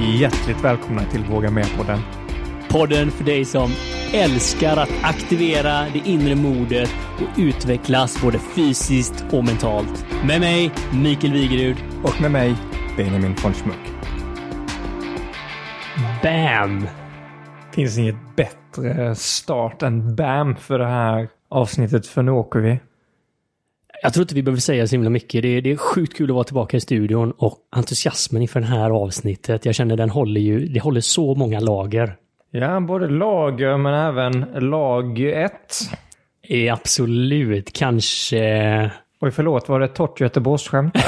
Hjärtligt välkomna till Våga Med-podden. Podden för dig som älskar att aktivera det inre modet och utvecklas både fysiskt och mentalt. Med mig, Mikael Wigerud. Och med mig, Benjamin von Schmuck. Bam! Finns inget bättre start än BAM för det här avsnittet, för nu åker vi. Jag tror inte vi behöver säga så himla mycket. Det är, det är sjukt kul att vara tillbaka i studion och entusiasmen inför det här avsnittet. Jag känner den håller ju, det håller så många lager. Ja, både lager men även lag 1. Är absolut, kanske... Oj, förlåt, var det ett torrt Göteborgsskämt?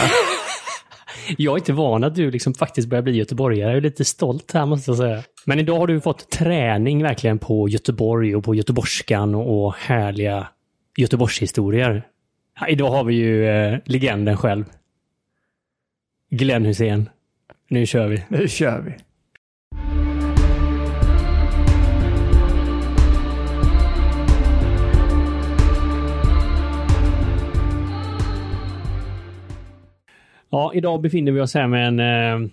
Jag är inte van att du liksom faktiskt börjar bli göteborgare. Jag är lite stolt här måste jag säga. Men idag har du fått träning verkligen på Göteborg och på göteborgskan och härliga Göteborgshistorier. Idag har vi ju eh, legenden själv. Glenn Hussein. Nu kör vi. Nu kör vi. Ja, idag befinner vi oss här med en, eh,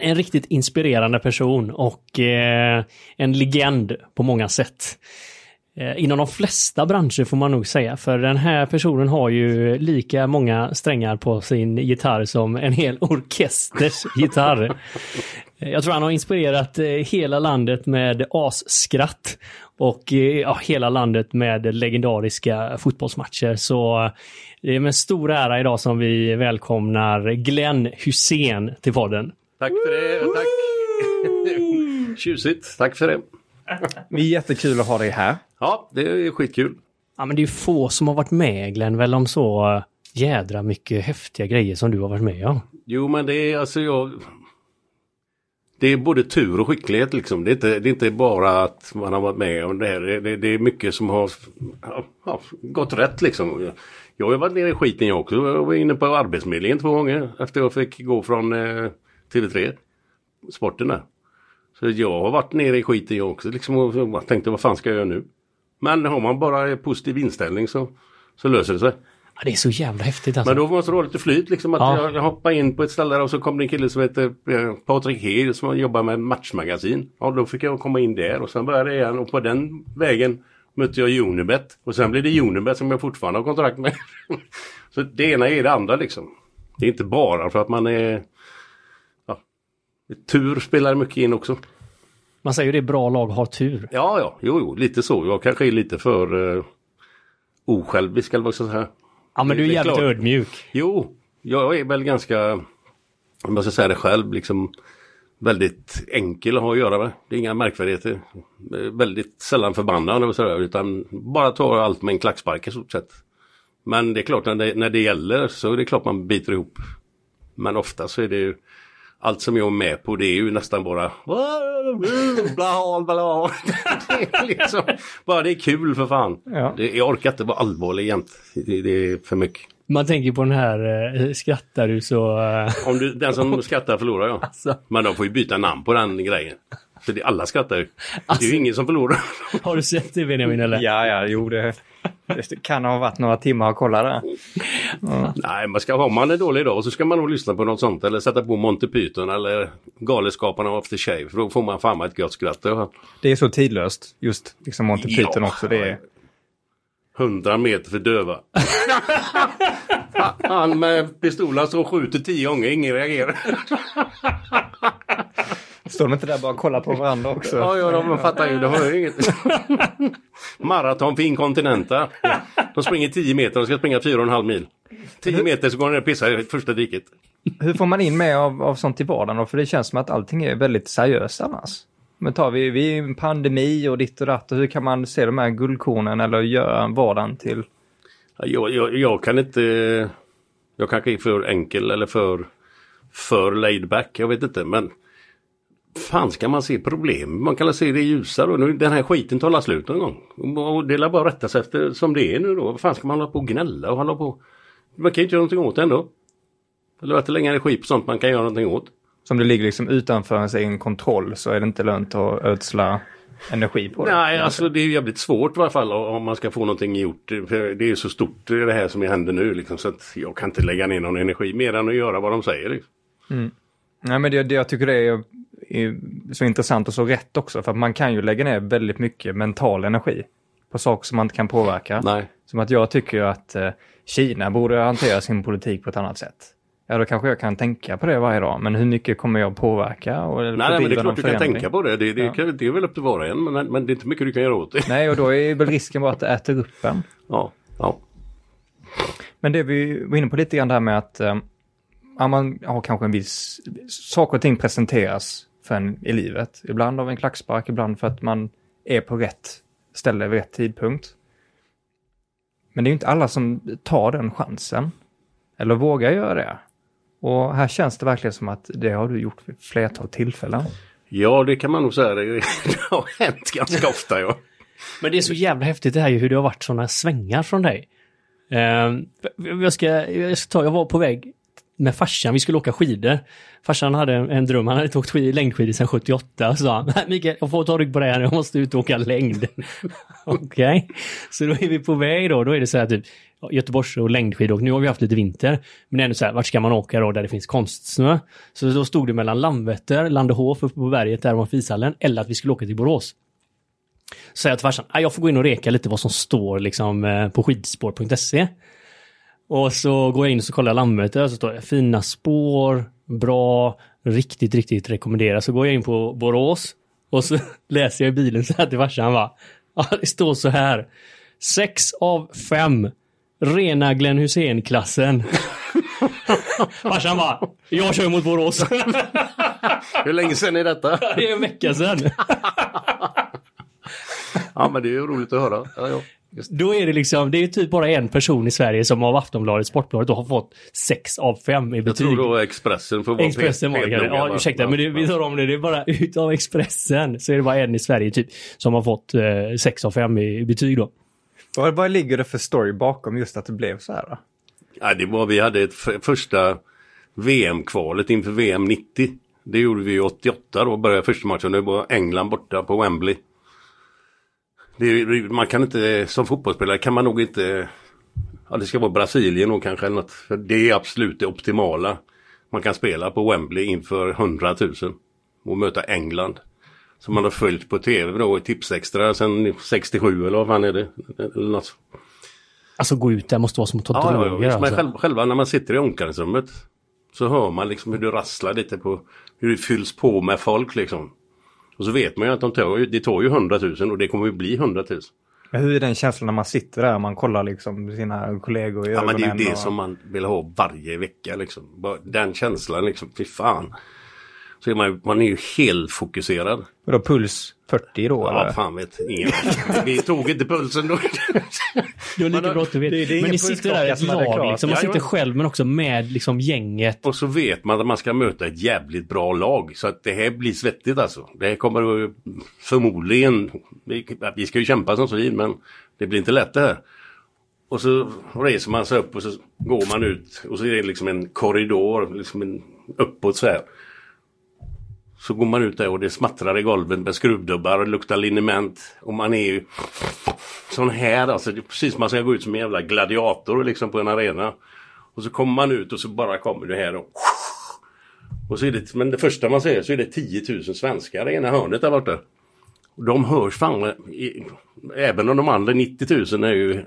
en riktigt inspirerande person och eh, en legend på många sätt. Eh, inom de flesta branscher får man nog säga, för den här personen har ju lika många strängar på sin gitarr som en hel orkesters gitarr. Eh, Jag tror han har inspirerat eh, hela landet med asskratt och ja, hela landet med legendariska fotbollsmatcher. Så det är med stor ära idag som vi välkomnar Glenn Hussein till podden. Tack för det. Tack. Tjusigt. Tack för det. Det är jättekul att ha dig här. Ja, det är skitkul. Ja, men det är ju få som har varit med Glenn, väl om så jädra mycket häftiga grejer som du har varit med om. Jo, men det är alltså jag... Det är både tur och skicklighet liksom. Det är inte, det är inte bara att man har varit med om det här. Det, det, det är mycket som har ja, gått rätt liksom. Jag har varit nere i skiten jag också. Jag var inne på Arbetsförmedlingen två gånger efter jag fick gå från eh, TV3. Sporten där. Så jag har varit nere i skiten jag också liksom och tänkte vad fan ska jag göra nu? Men har man bara positiv inställning så, så löser det sig. Ja, det är så jävla häftigt alltså. Men då måste du ha lite flyt liksom. Att Ja. jag, hoppar in på ett ställe och så kom det en kille som heter eh, Patrik Hed som jobbar med matchmagasin. Ja, då fick jag komma in där och sen började jag igen och på den vägen mötte jag Unibet. Och sen blev det Unibet som jag fortfarande har kontrakt med. så det ena är det andra liksom. Det är inte bara för att man är... Tur spelar mycket in också. Man säger ju det, bra lag har tur. Ja, ja, jo, jo, lite så. Jag kanske är lite för uh, osjälvisk eller vad ska jag säga. Ja, men du är jävligt klart. ödmjuk. Jo, jag är väl ganska, om jag ska säga det själv, liksom väldigt enkel att ha att göra med. Det är inga märkvärdigheter. Eh, Väldigt sällan förbannad och sådär, utan bara tar allt med en klackspark i stort sett. Men det är klart när det, när det gäller så är det klart man biter ihop. Men ofta så är det ju allt som jag är med på det är ju nästan bara bla bla. Det är liksom, bara det är kul för fan. Ja. Det, jag orkar inte vara allvarlig jämt. Det, det är för mycket. Man tänker på den här, eh, skrattar du så... eh, Om du, den som skrattar förlorar ja. Alltså. Men de får ju byta namn på den grejen. För det, alla skrattar ju. Det är Alltså. ju ingen som förlorar. Har du sett det Benjamin eller? Ja, ja, jo, det, det kan ha varit några timmar att kolla där. Nej, man ska, har man en dålig dag så ska man nog lyssna på något sånt. Eller sätta på Monty Python eller Galenskaparna After Shave. För då får man fan ett gött skratt. Det Det är så tidlöst, just liksom Monty Ja. Python också. Det är, 100 meter för döva. Han med pistolen så skjuter tio gånger, ingen reagerar. står de inte där bara och kollar på varandra också? Ja, ja, de fattar ju. De hör ju inget. Maraton för inkontinenta. De springer 10 meter, de ska springa 4,5 mil. 10 meter så går de ner och pissar i första diket. Hur får man in mer av, av sånt i vardagen då? För det känns som att allting är väldigt seriöst annars. Men tar vi, vi är en pandemi och ditt och datt och hur kan man se de här guldkornen eller göra vardagen till? Ja, Jag, jag, jag kan inte... Jag kanske är för enkel eller för, för laid back. Jag vet inte, men... Fan ska man se problem? Man kan se det ljusare. och nu- Den här skiten tar alla slut någon gång. Och det är bara rätta sig efter som det är nu då. Vad fan ska man hålla på och gnälla och hålla på? Man kan ju inte göra någonting åt det ändå. Eller att lägga energi på sånt man kan göra någonting åt. Som det ligger liksom utanför ens egen kontroll så är det inte lönt att ödsla energi på det. Nej, alltså det är jävligt svårt i alla fall om man ska få någonting gjort. För det är så stort det här som händer nu liksom, så att jag kan inte lägga ner någon energi mer än att göra vad de säger. Liksom. Nej, men det, det jag tycker det är så intressant och så rätt också, för att man kan ju lägga ner väldigt mycket mental energi på saker som man inte kan påverka. Nej. Som att jag tycker att eh, Kina borde hantera sin politik på ett annat sätt. Ja, då kanske jag kan tänka på det varje dag, men hur mycket kommer jag påverka? Och Nej, nej, men det är klart du kan tänka på det. Det, det, Ja. kan, det är väl upp till var och en, men, men det är inte mycket du kan göra åt det. Nej, och då är väl risken bara att det äter upp en. Ja, ja. Men det vi var inne på lite grann det här med att eh, man har kanske en viss... Saker och ting presenteras för en i livet. Ibland av en klackspark, ibland för att man är på rätt ställe vid rätt tidpunkt. Men det är ju inte alla som tar den chansen. Eller vågar göra det. Och här känns det verkligen som att det har du gjort vid flertal tillfällen. ja, det kan man nog säga. Det, har hänt ganska ofta. Ja. Men det är så jävla häftigt det här ju hur det har varit sådana svängar från dig. Ehm, jag, ska, jag, ska ta, jag var på väg med farsan, vi skulle åka skidor. Farsan hade en, en dröm, han hade inte åkt skid, längdskidor sedan 78. Och så sa han, "Nej, Mikael, jag får ta rygg på det här, jag måste ut och åka längd. Okej, så då är vi på väg då, då är det så här typ Göteborgs och längdskidåkning, Nu har vi haft lite vinter, men ändå så här, vart ska man åka då där det finns konstsnö? Så då stod det mellan Landvetter, Landehof uppe på berget där ovanför ishallen, eller att vi skulle åka till Borås. Så jag till farsan, jag får gå in och reka lite vad som står liksom eh, på skidspår.se. Och så går jag in och så kollar jag Landvetter och så står det fina spår, bra, riktigt, riktigt rekommenderar. Så går jag in på Borås och så läser jag i bilen så här till farsan va. Ja, det står så här. Sex av fem. Rena Glenn Hussein-klassen. farsan bara, jag kör mot Borås. Hur länge sedan är detta? det är en vecka sedan. Ja, men det är ju roligt att höra. Ja, ja. Då är det liksom, det är typ bara en person i Sverige som av Aftonbladet, Sportbladet, då har fått sex av fem i Jag betyg. tror då Expressen får vara Expressen var det kanske. Ja, ursäkta, men det, vi tar om det. Det är bara utav Expressen så är det bara en i Sverige typ som har fått eh, sex av fem i, i betyg då. Vad, vad ligger det för story bakom just att det blev så här? Då? Ja, det var, vi hade ett första VM-kvalet inför VM 90. Det gjorde vi 88 då, började första matchen. Det var England borta på Wembley. Är- man kan inte, som fotbollsspelare kan man nog inte, ja det ska vara Brasilien och kanske eller något. För det är absolut det optimala. Man kan spela på Wembley inför 100 000 och möta England. Som man har följt på tv då i Tipsextra sedan 67 eller vad fan är det? Eller något. Alltså gå ut där måste vara som att ta Ja, ja, droger ja. alltså. Men själv, själva när man sitter i omklädningsrummet så hör man liksom hur det rasslar lite på hur det fylls på med folk liksom. Och så vet man ju att de tar, det tar ju 100 000 och det kommer ju bli 100 000. Men hur är den känslan när man sitter där och man kollar liksom sina kollegor i Ja men det är ju ögonen det och... som man vill ha varje vecka liksom. Den känslan liksom, fy fan. Så är man, ju- man är ju helt fokuserad. Och då puls 40 då Ja, eller? fan vet ingen. Vi tog inte pulsen då. Lika du det- det är men ni sitter där i ett lag liksom. Man sitter ja. själv men också med liksom gänget. Och så vet man att man ska möta ett jävligt bra lag. Så att det här blir svettigt alltså. Det här kommer förmodligen, vi, vi ska ju kämpa som svin men det blir inte lätt det här. Och så reser man sig upp och så går man ut och så är det liksom en korridor, liksom en, uppåt så här. Så går man ut där och det smattrar i golven med skruvdubbar och det luktar liniment. Och man är ju sån här alltså. Det är precis som man ska gå ut som en jävla gladiator liksom på en arena. Och så kommer man ut och så bara kommer det här och och så är det, men det första man ser så är det 10 000 svenskar i ena hörnet där borta. Och de hörs fan, i, även om de andra 90 000 är ju...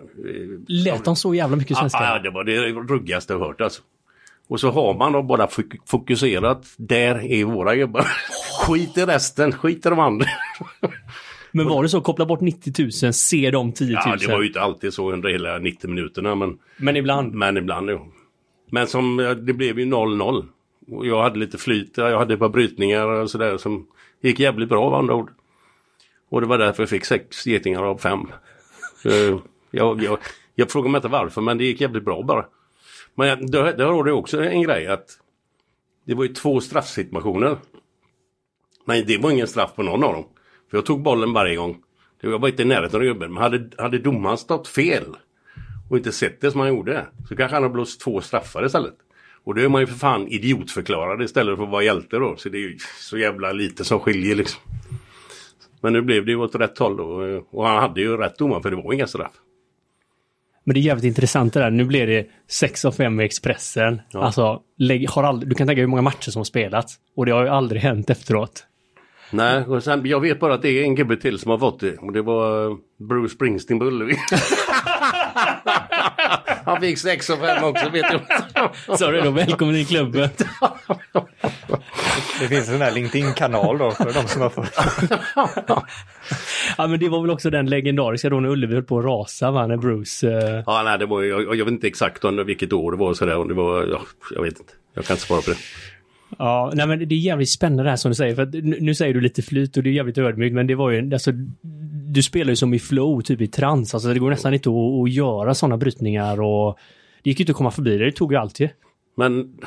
Lät de så jävla mycket svenska? Ja, det var det ruggigaste jag hört alltså. Och så har man då bara fok- fokuserat, där är våra gubbar. Skit i resten, skit i de andra. Men var det så, koppla bort 90 000, se de 10 000? Ja, det var ju inte alltid så under hela 90 minuterna men, Men ibland. men ibland jo. Men som, eh, det blev ju 0-0. Och jag hade lite flyt, jag hade ett par brytningar och sådär som gick jävligt bra av andra ord. Och det var därför jag fick sex getingar av fem. Så jag, jag, jag frågar mig inte varför men det gick jävligt bra bara. Men det, har du också en grej att det var ju två straffsituationer. Men det var ingen straff på någon av dem. För jag tog bollen varje gång. Jag var inte i närheten av gubben. Men hade, hade domaren stått fel och inte sett det som han gjorde så kanske han har blåst två straffar istället. Och då är man ju för fan idiotförklarad istället för att vara hjälte då. Så det är ju så jävla lite som skiljer liksom. Men nu blev det ju åt rätt håll då. Och han hade ju rätt domare för det var inga straff. Men det är jävligt intressant det där. Nu blir det 6 av 5 i Expressen. Ja. Alltså, har aldrig, du kan tänka hur många matcher som har spelats. Och det har ju aldrig hänt efteråt. Nej, och sen, jag vet bara att det är en gubbe till som har fått det. Och det var eh, Bruce Springsteen på Ullevi. Han fick sex och fem också, vet. Så är då välkommen i klubben. Det finns en sån här LinkedIn-kanal då för de som har fått. Ja, men det var väl också den legendariska då när Ullevi höll på att rasa, va? När Bruce... Eh, Ja, nej, det var, jag, jag vet inte exakt under vilket år det var sådär. Om det var, ja, jag vet inte. Jag kan inte svara på det. Ja, nej men det är jävligt spännande det här som du säger. För att nu, nu säger du lite flyt och det är jävligt ödmjukt, men det var ju, alltså, du spelar ju som i flow, typ i trans. Alltså det går nästan inte att, att göra sådana brytningar och det gick ju inte att komma förbi det, det tog ju alltid. Men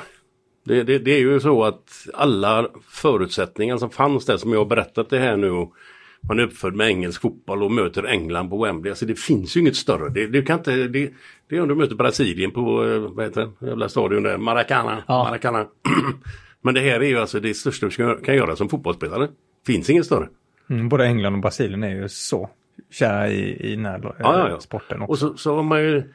det, det, det är ju så att alla förutsättningar som fanns där som jag har berättat det här nu. Man är uppfödd med engelsk fotboll och möter England på Wembley. Alltså det finns ju inget större. Det, det, kan inte, det, det är om du möter Brasilien på, eh, vad heter det, jävla stadion där, Maracana. Ja. Maracana. Men det här är ju alltså det största du kan göra som fotbollsspelare. Finns inget större. Mm, både England och Brasilien är ju så kära i, i den här Ja, ja, ja. sporten också. Och så, så har man ju,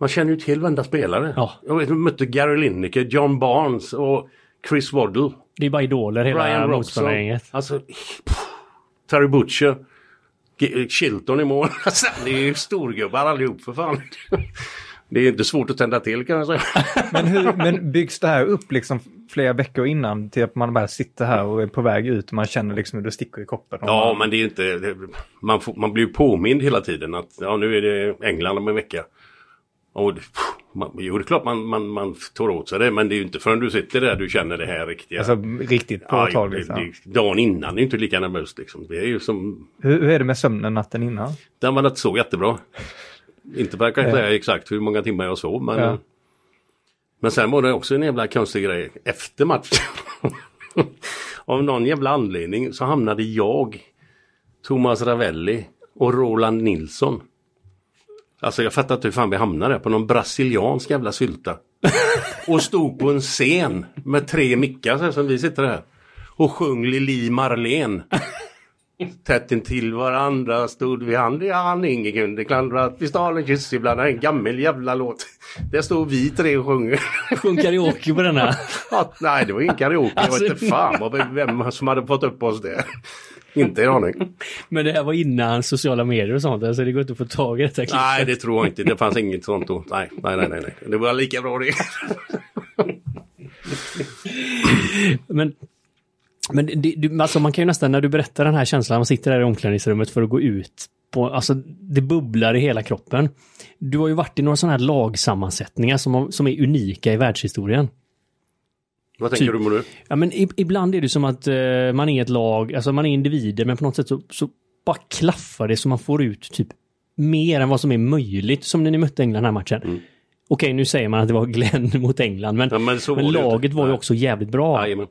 man känner ju till varenda spelare. Ja. Jag vet, mötte Gary Lineker, John Barnes och Chris Waddle. Det är bara idoler hela Brian Robson. motståndargänget. Alltså, pff, Terry Butcher. G- Chilton i mål. Alltså, det är ju storgubbar allihop för fan. Det är inte svårt att tända till kan jag säga. Men, hur, men byggs det här upp liksom flera veckor innan till att man bara sitter här och är på väg ut och man känner liksom hur det sticker i kroppen? Ja, man, men det är inte... Det, man, får, man blir ju påmind hela tiden att ja, nu är det England om en vecka. Och pff, man, jo, det är klart man, man, man tar åt sig det, men det är ju inte förrän du sitter där du känner det här riktiga. Alltså riktigt påtagligt. Ja, det, dagen innan är ju inte lika nervöst liksom. Det är ju som... Hur, hur är det med sömnen natten innan? Den var inte så jättebra. Inte för att jag kan säga exakt hur många timmar jag sov, men... Ja. Men sen var det också en jävla konstig grej efter matchen. Av någon jävla anledning så hamnade jag, Thomas Ravelli och Roland Nilsson. Alltså jag fattar inte hur fan vi hamnade på någon brasiliansk jävla sylta. Och stod på en scen med tre mickar så här som vi sitter här. Och sjöng Lili Marlene. Tätt intill varandra stod vi hand i hand, ingen kunde klandra att vi stal en kyss ibland. En gammal jävla låt. Där stod vi tre och sjunger. Sjung karaoke på denna. Ja, nej, det var ingen karaoke. Jag Alltså- vet inte fan vad, vem som hade fått upp oss där. Inte en aning. Men det här var innan sociala medier och sånt, alltså det går inte att få tag i detta klippet. Nej, det tror jag inte. Det fanns inget sånt då. Nej, nej, nej. nej. Det var lika bra det. Men, men det, du, alltså man kan ju nästan, när du berättar den här känslan, man sitter där i omklädningsrummet för att gå ut, på, alltså det bubblar i hela kroppen. Du har ju varit i några sådana här lagsammansättningar som, har- som är unika i världshistorien. Vad tänker Typ. du med nu? Ja, men i, ibland är det som att eh, man är ett lag, alltså man är individer, men på något sätt så, så bara klaffar det så man får ut typ mer än vad som är möjligt, som när ni mötte England den här matchen. Okej, nu säger man att det var Glenn mot England, men, Ja, men men det laget var ju också jävligt bra. Jajamän.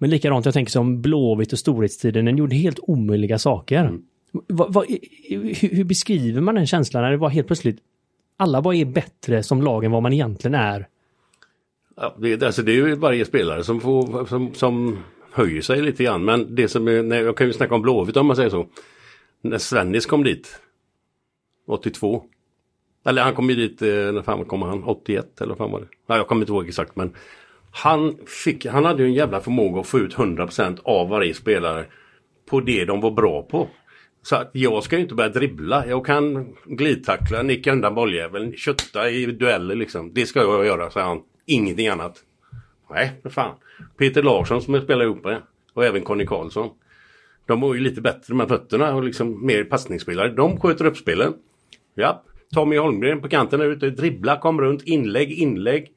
Men likadant, jag tänker som Blåvitt och storhetstiden, den gjorde helt omöjliga saker. Mm. Va, va, hur, hur beskriver man den känslan när det var helt plötsligt alla bara är bättre som lag än vad man egentligen är? Ja, det, alltså det är ju varje spelare som, får, som, som höjer sig lite grann. Men det som är, nej, jag kan ju snacka om Blåvitt om man säger så. När Svennis kom dit 82. Eller han kom ju dit, eh, när fan kom han? 81 eller vad fan var det? Nej, jag kommer inte ihåg exakt men han, fick, han hade ju en jävla förmåga att få ut 100% av varje spelare på det de var bra på. Så att jag ska ju inte börja dribbla. Jag kan glidtackla, nicka undan bolljäveln, kötta i dueller liksom. Det ska jag göra, säger han. Ingenting annat. Nej, för fan. Peter Larsson som jag spelar ihop med och även Conny Karlsson. De var ju lite bättre med fötterna och liksom mer passningsspelare. De sköter upp spelen. Ja. Tommy Holmgren på kanten är ute, dribbla, kom runt, inlägg, inlägg.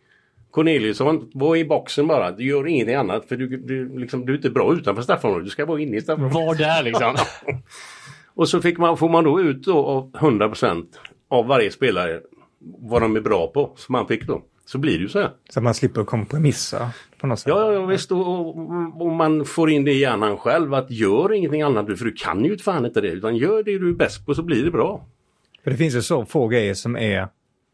Corneliusson, var i boxen bara. Du gör ingenting annat för du, du, liksom, du är inte bra utanför straffområdet. Du ska vara inne i straffområdet. Var där liksom. Och så fick man, får man då ut då av 100% av varje spelare vad de är bra på, som man fick då. Så blir det ju så här. Så man slipper kompromissa på något sätt. Ja, ja, visst. Och, och, man får in det i hjärnan själv att gör ingenting annat för du kan ju fan inte det. Utan gör det du är bäst på så blir det bra. För det finns ju så få grejer som är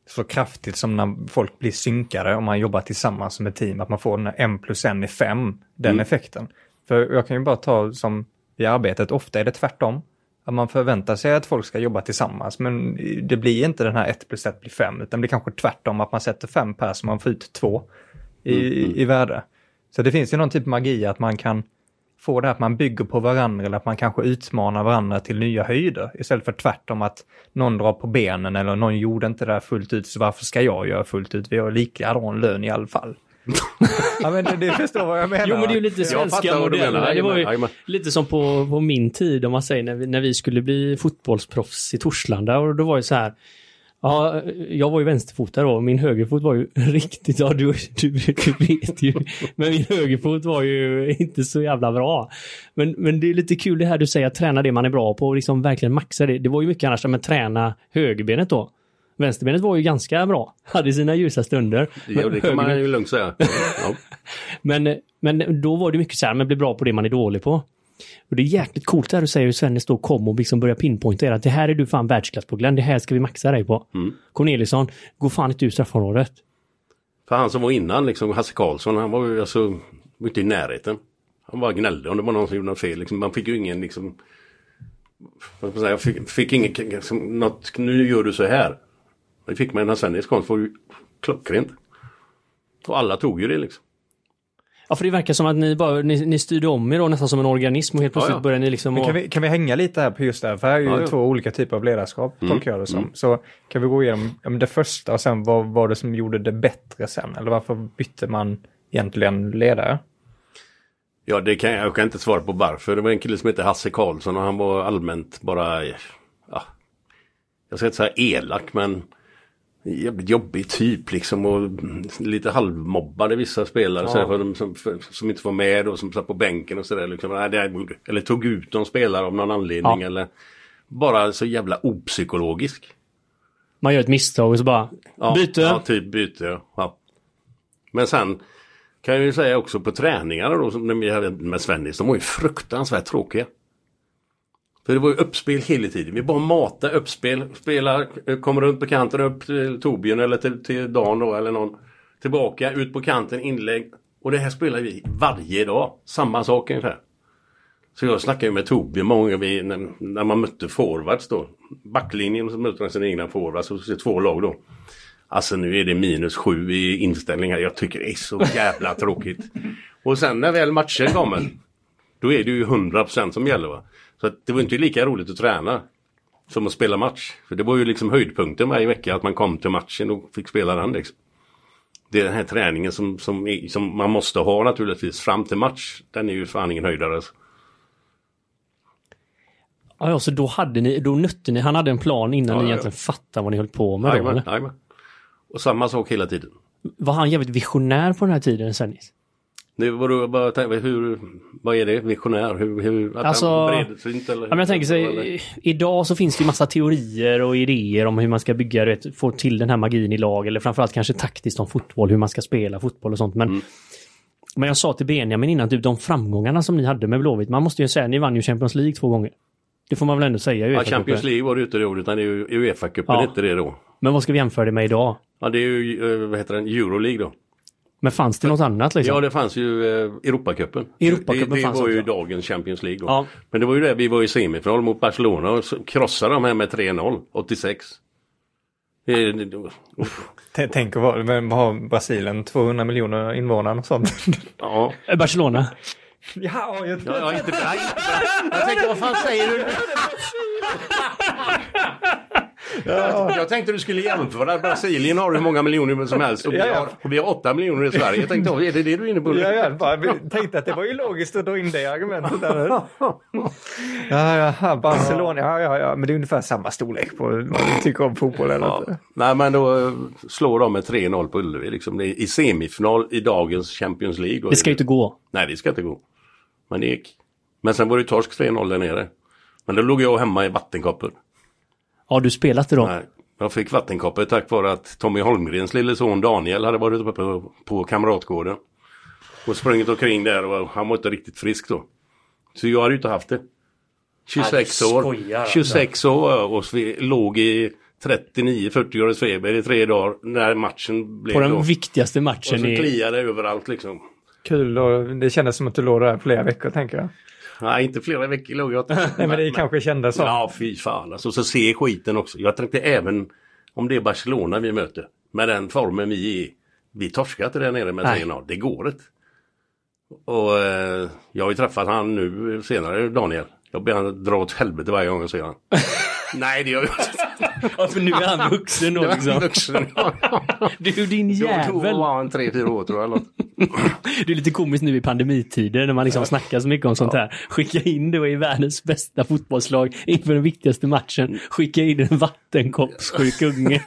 så kraftigt som när folk blir synkade om man jobbar tillsammans som ett team, att man får den här en plus en är fem, den Mm. effekten. För jag kan ju bara ta som i arbetet, ofta är det tvärtom. att man förväntar sig att folk ska jobba tillsammans, men det blir inte den här 1 plus 1 blir 5, utan det blir kanske tvärtom, att man sätter fem pers och man får ut två i, Mm, i värde. Så det finns ju någon typ av magi att man kan få det här att man bygger på varandra eller att man kanske utmanar varandra till nya höjder istället för tvärtom att någon drar på benen eller någon gjorde inte det här fullt ut så varför ska jag göra fullt ut? Vi har likadan lön i alla fall. ja men det, det förstår vad jag menar. Jo men det är ju lite Jag svenska du modeller. Det var ju lite som på, på min tid om man säger när vi, när vi skulle bli fotbollsproffs i Torslanda och då var det så här Ja, jag var ju vänsterfotad då och min högerfot var ju riktigt, ja du, du, du vet ju. Men min högerfot var ju inte så jävla bra. Men, men det är lite kul det här du säger, att träna det man är bra på och liksom verkligen maxa det. Det var ju mycket annars, men träna högerbenet då. Vänsterbenet var ju ganska bra, hade sina ljusa stunder. Ja, det kan man ju lugnt säga. Ja. Men, men då var det mycket så här, men bli bra på det man är dålig på. Och det är jäkligt coolt det här du säger hur Svennis då kom och liksom börjar pinpointa er att det här är du fan världsklass på Glenn, det här ska vi maxa dig på. Mm. Corneliusson, gå fan inte ur straffområdet. För han som var innan, liksom Hasse Karlsson, han var ju alltså inte i närheten. Han bara gnällde om det var någon som gjorde något fel. Liksom, man fick ju ingen liksom... Vad ska man säga, jag fick, fick ingen liksom, något, nu gör du så här. Det fick man när Svennis kom, så var det ju klockrent. Och alla tog ju det liksom. Ja, för det verkar som att ni bara, ni, ni styrde om er då nästan som en organism och helt plötsligt Ja, ja. började ni liksom... Men och- kan, vi, kan vi hänga lite här på just det här? För här är ju Ja, två olika typer av ledarskap, Mm, tolkar jag det som. mm. Så kan vi gå igenom ja, men det första och sen vad var det som gjorde det bättre sen? Eller varför bytte man egentligen ledare? Ja, det kan jag, jag kan inte svara på varför. Det var en kille som hette Hasse Karlsson och han var allmänt bara, ja, jag ska inte säga elak men jävligt jobbig typ liksom och lite halvmobbade vissa spelare Ja. så för de, som, för, som inte var med och som satt på bänken och sådär. Liksom, eller tog ut någon spelare av någon anledning Ja. eller bara så jävla opsykologisk. Man gör ett misstag och så bara, Ja, byte. Ja, typ byte. ja. Ja. Men sen kan jag ju säga också på träningarna då som vi hade med Svennis, de var ju fruktansvärt tråkiga. För det var ju uppspel hela tiden. Vi bara matade uppspel, spelar, kommer runt på kanten upp till Torbjörn eller till, till Dan då eller någon. Tillbaka, ut på kanten, inlägg. Och det här spelar vi varje dag. Samma sak ungefär. Så jag snackade ju med Torbjörn många gånger vi- när, när man mötte forwards då. Backlinjen så mötte man sina egna forwards och så två lag då. Alltså nu är det minus sju i inställningar. Jag tycker det är så jävla tråkigt. Och sen när väl matchen kommer. Då är det ju 100% som gäller va. Så det var inte lika roligt att träna. Som att spela match. För det var ju liksom höjdpunkten varje vecka att man kom till matchen och fick spela den liksom. Det är den här träningen som, som, som man måste ha naturligtvis fram till match. Den är ju fan ingen höjdare. Alltså. Ja, ja, så då hade ni, då nötte ni, han hade en plan innan Ja, ni ja, egentligen fattade vad ni höll på med Jajamän, jajamän. Och samma sak hela tiden. Var han jävligt visionär på den här tiden, Svennis? Nu, vad, vad, vad, hur, vad är det? Visionär? Hur, hur, att Alltså- bredsynt eller? Ja, men jag tänker eller? sig, idag så finns det ju massa teorier och idéer om hur man ska bygga, vet, få till den här magin i lag eller framförallt kanske taktiskt om fotboll, hur man ska spela fotboll och sånt. Men, Mm. men jag sa till Benjamin innan, typ de framgångarna som ni hade med Blåvitt, man måste ju säga, ni vann ju Champions League två gånger. Det får man väl ändå säga. Ja. Champions League var det inte då utan det ju Uefa-cupen Ja. hette det då. Men vad ska vi jämföra det med idag? Ja det är ju, eh, vad heter den, Euroleague då. Men fanns det något annat liksom? Ja det fanns ju eh, Europacupen. Europacupen det, det fanns var ju också. dagens Champions League då. Ja. Men det var ju det, vi var i semifinal mot Barcelona och krossade de här med 3-0, 86. Det- det- det- T- Tänk att har Brasilien 200 miljoner invånare och sånt. Ja, Eh, Barcelona? ja, jag ja, ja inte, inte Jag tänkte vad fan säger du? Jag, jag tänkte du skulle jämföra. Brasilien har hur många miljoner som helst och vi har, och vi har 8 miljoner i Sverige. Jag tänkte, är det det du är inne på? Ja, jag bara vi tänkte att det var ju logiskt att dra in det argumentet. Där. Ja, ja, Barcelona, ja, ja, ja, men det är ungefär samma storlek på vad du tycker om fotboll eller Ja. Nej men då eh, slår de med 3-0 på Ullevi liksom. Det är I semifinal i dagens Champions League. Det ska ju inte gå. Nej det ska inte gå. Men det gick. Men sen var det torsk 3-0 där nere. Men då låg jag hemma i vattenkoppor. Har du spelat det då? Nej. Jag fick vattenkoppor tack vare att Tommy Holmgrens lille son Daniel hade varit uppe på, på Kamratgården. Och sprungit omkring där och han var inte riktigt frisk då. Så jag hade ju inte haft det. 26 Nej, år. skojar, alltså. 26 år och vi låg i 39-40 graders feber i tre dagar när matchen blev På den då. viktigaste Och matchen så i... kliade det överallt liksom. Kul och det kändes som att du låg där flera veckor tänker jag. Nej, inte flera veckor låg jag Nej, men det kanske kändes så. Ja, fy fan. Alltså, så se skiten också. Jag tänkte även om det är Barcelona vi möter. Med den formen vi är i. Vi torskar inte där nere med Nej. 3-0. Det går inte. Och eh, jag har ju träffat han nu senare, Daniel. Jag ber han dra åt helvete varje gång jag ser han. Nej, det gör jag inte. Ja, för nu är han vuxen då liksom. Vuxen. Du din Då jävel. var han tre, fyra år tror jag. Det är lite komiskt nu i pandemitider när man liksom snackar så mycket om sånt här. Skicka in då i världens bästa fotbollslag inför den viktigaste matchen. Skicka in en vattenkoppssjuk unge.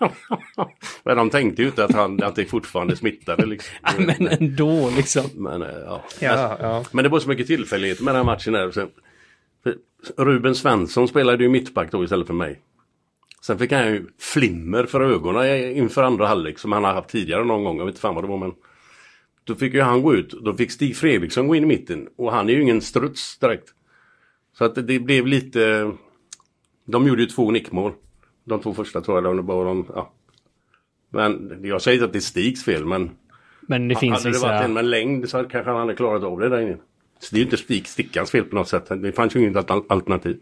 Men de tänkte ju inte att, han, att det fortfarande smittade. Liksom. Men ändå liksom. Men, eh, ja. Ja, ja. Men det var så mycket tillfälligheter med den här matchen. Här. Ruben Svensson spelade ju mittback då istället för mig. Sen fick han ju flimmer för ögonen inför andra halvlek som han har haft tidigare någon gång. Jag vet inte fan vad det var men. Då fick ju han gå ut. Då fick Stig Fredriksson gå in i mitten. Och han är ju ingen struts direkt. Så att det, blev lite... De gjorde ju två nickmål. De två första tror jag. De, bara de, ja. Men jag säger inte att det är Stigs fel men Men det finns hade det varit en med längd så kanske han hade klarat av det där inne. Så det är ju inte Stig Stickans fel på något sätt. Det fanns ju inget al- alternativ.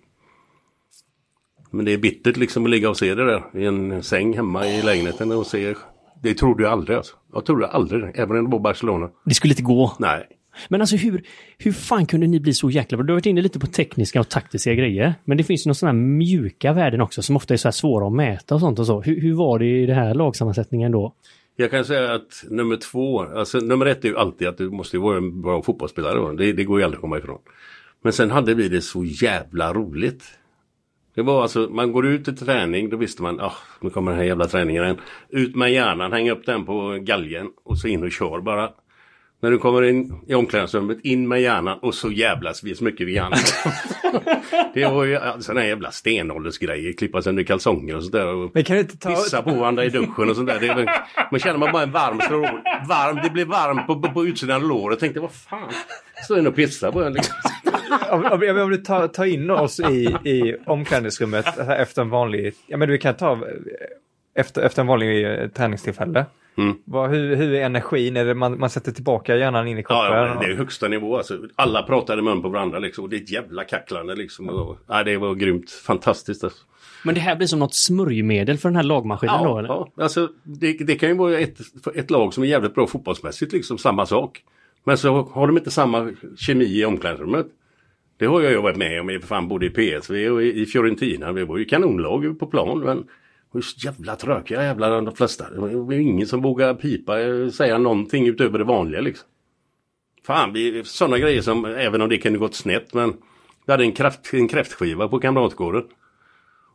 Men det är bittert liksom att ligga och se det där i en säng hemma i lägenheten och se. Det trodde jag aldrig alltså. Jag trodde aldrig. Även när det var Barcelona. Det skulle inte gå. Nej. Men alltså hur, hur fan kunde ni bli så jäkla bra? Du har varit inne lite på tekniska och taktiska grejer. Men det finns ju några sådana här mjuka värden också som ofta är så här svåra att mäta och sånt och så. Hur, hur var det i det här lagsammansättningen då? Jag kan säga att nummer två, alltså nummer ett är ju alltid att du måste ju vara en bra fotbollsspelare. Det, det går ju aldrig att komma ifrån. Men sen hade vi det så jävla roligt. Det var alltså, man går ut till träning, då visste man, ah, nu kommer den här jävla träningen igen. Ut med hjärnan, häng upp den på galgen och så in och kör bara. När du kommer in i omklädningsrummet, in med hjärnan och så jävlas vi så mycket vi kan. det var ju sådana jävla stenåldersgrejer, klippa sönder kalsonger och sådär. Och Men kan du inte ta... pissa på varandra i duschen och sånt där. Det väl- man känner man bara en varm stråle. Varm, det blir varmt på, på, på utsidan av låret. Jag tänkte, vad fan. Står in och pissar på en liksom. Om, om, om du tar, tar in oss i, i omklädningsrummet efter en vanlig... Ja, men du kan ta eh, efter, efter en vanlig eh, träningstillfälle. Mm. Vad, hur, hur är energin? Är det man, man sätter tillbaka hjärnan in i kroppen? Ja, ja, det är högsta nivå alltså. Alla pratade mun på varandra liksom. Och det är ett jävla kacklande liksom. Och, ja, det var grymt. Fantastiskt alltså. Men det här blir som något smörjmedel för den här lagmaskinen då Ja, eller? ja. Alltså, det, det kan ju vara ett, ett lag som är jävligt bra fotbollsmässigt, liksom samma sak. Men så har de inte samma kemi i omklädningsrummet. Det har jag varit med om, i- fan, både i PSV och i, Fiorentina. Vi var ju kanonlag på plan, men det var ju så jävla trökiga jävlar de flesta. Det var ju ingen som vågade pipa, eh, säga någonting utöver det vanliga liksom. Fan, vi, sådana grejer som, även om det kunde gått snett, men vi hade en, kraft, en kräftskiva på Kamratgården.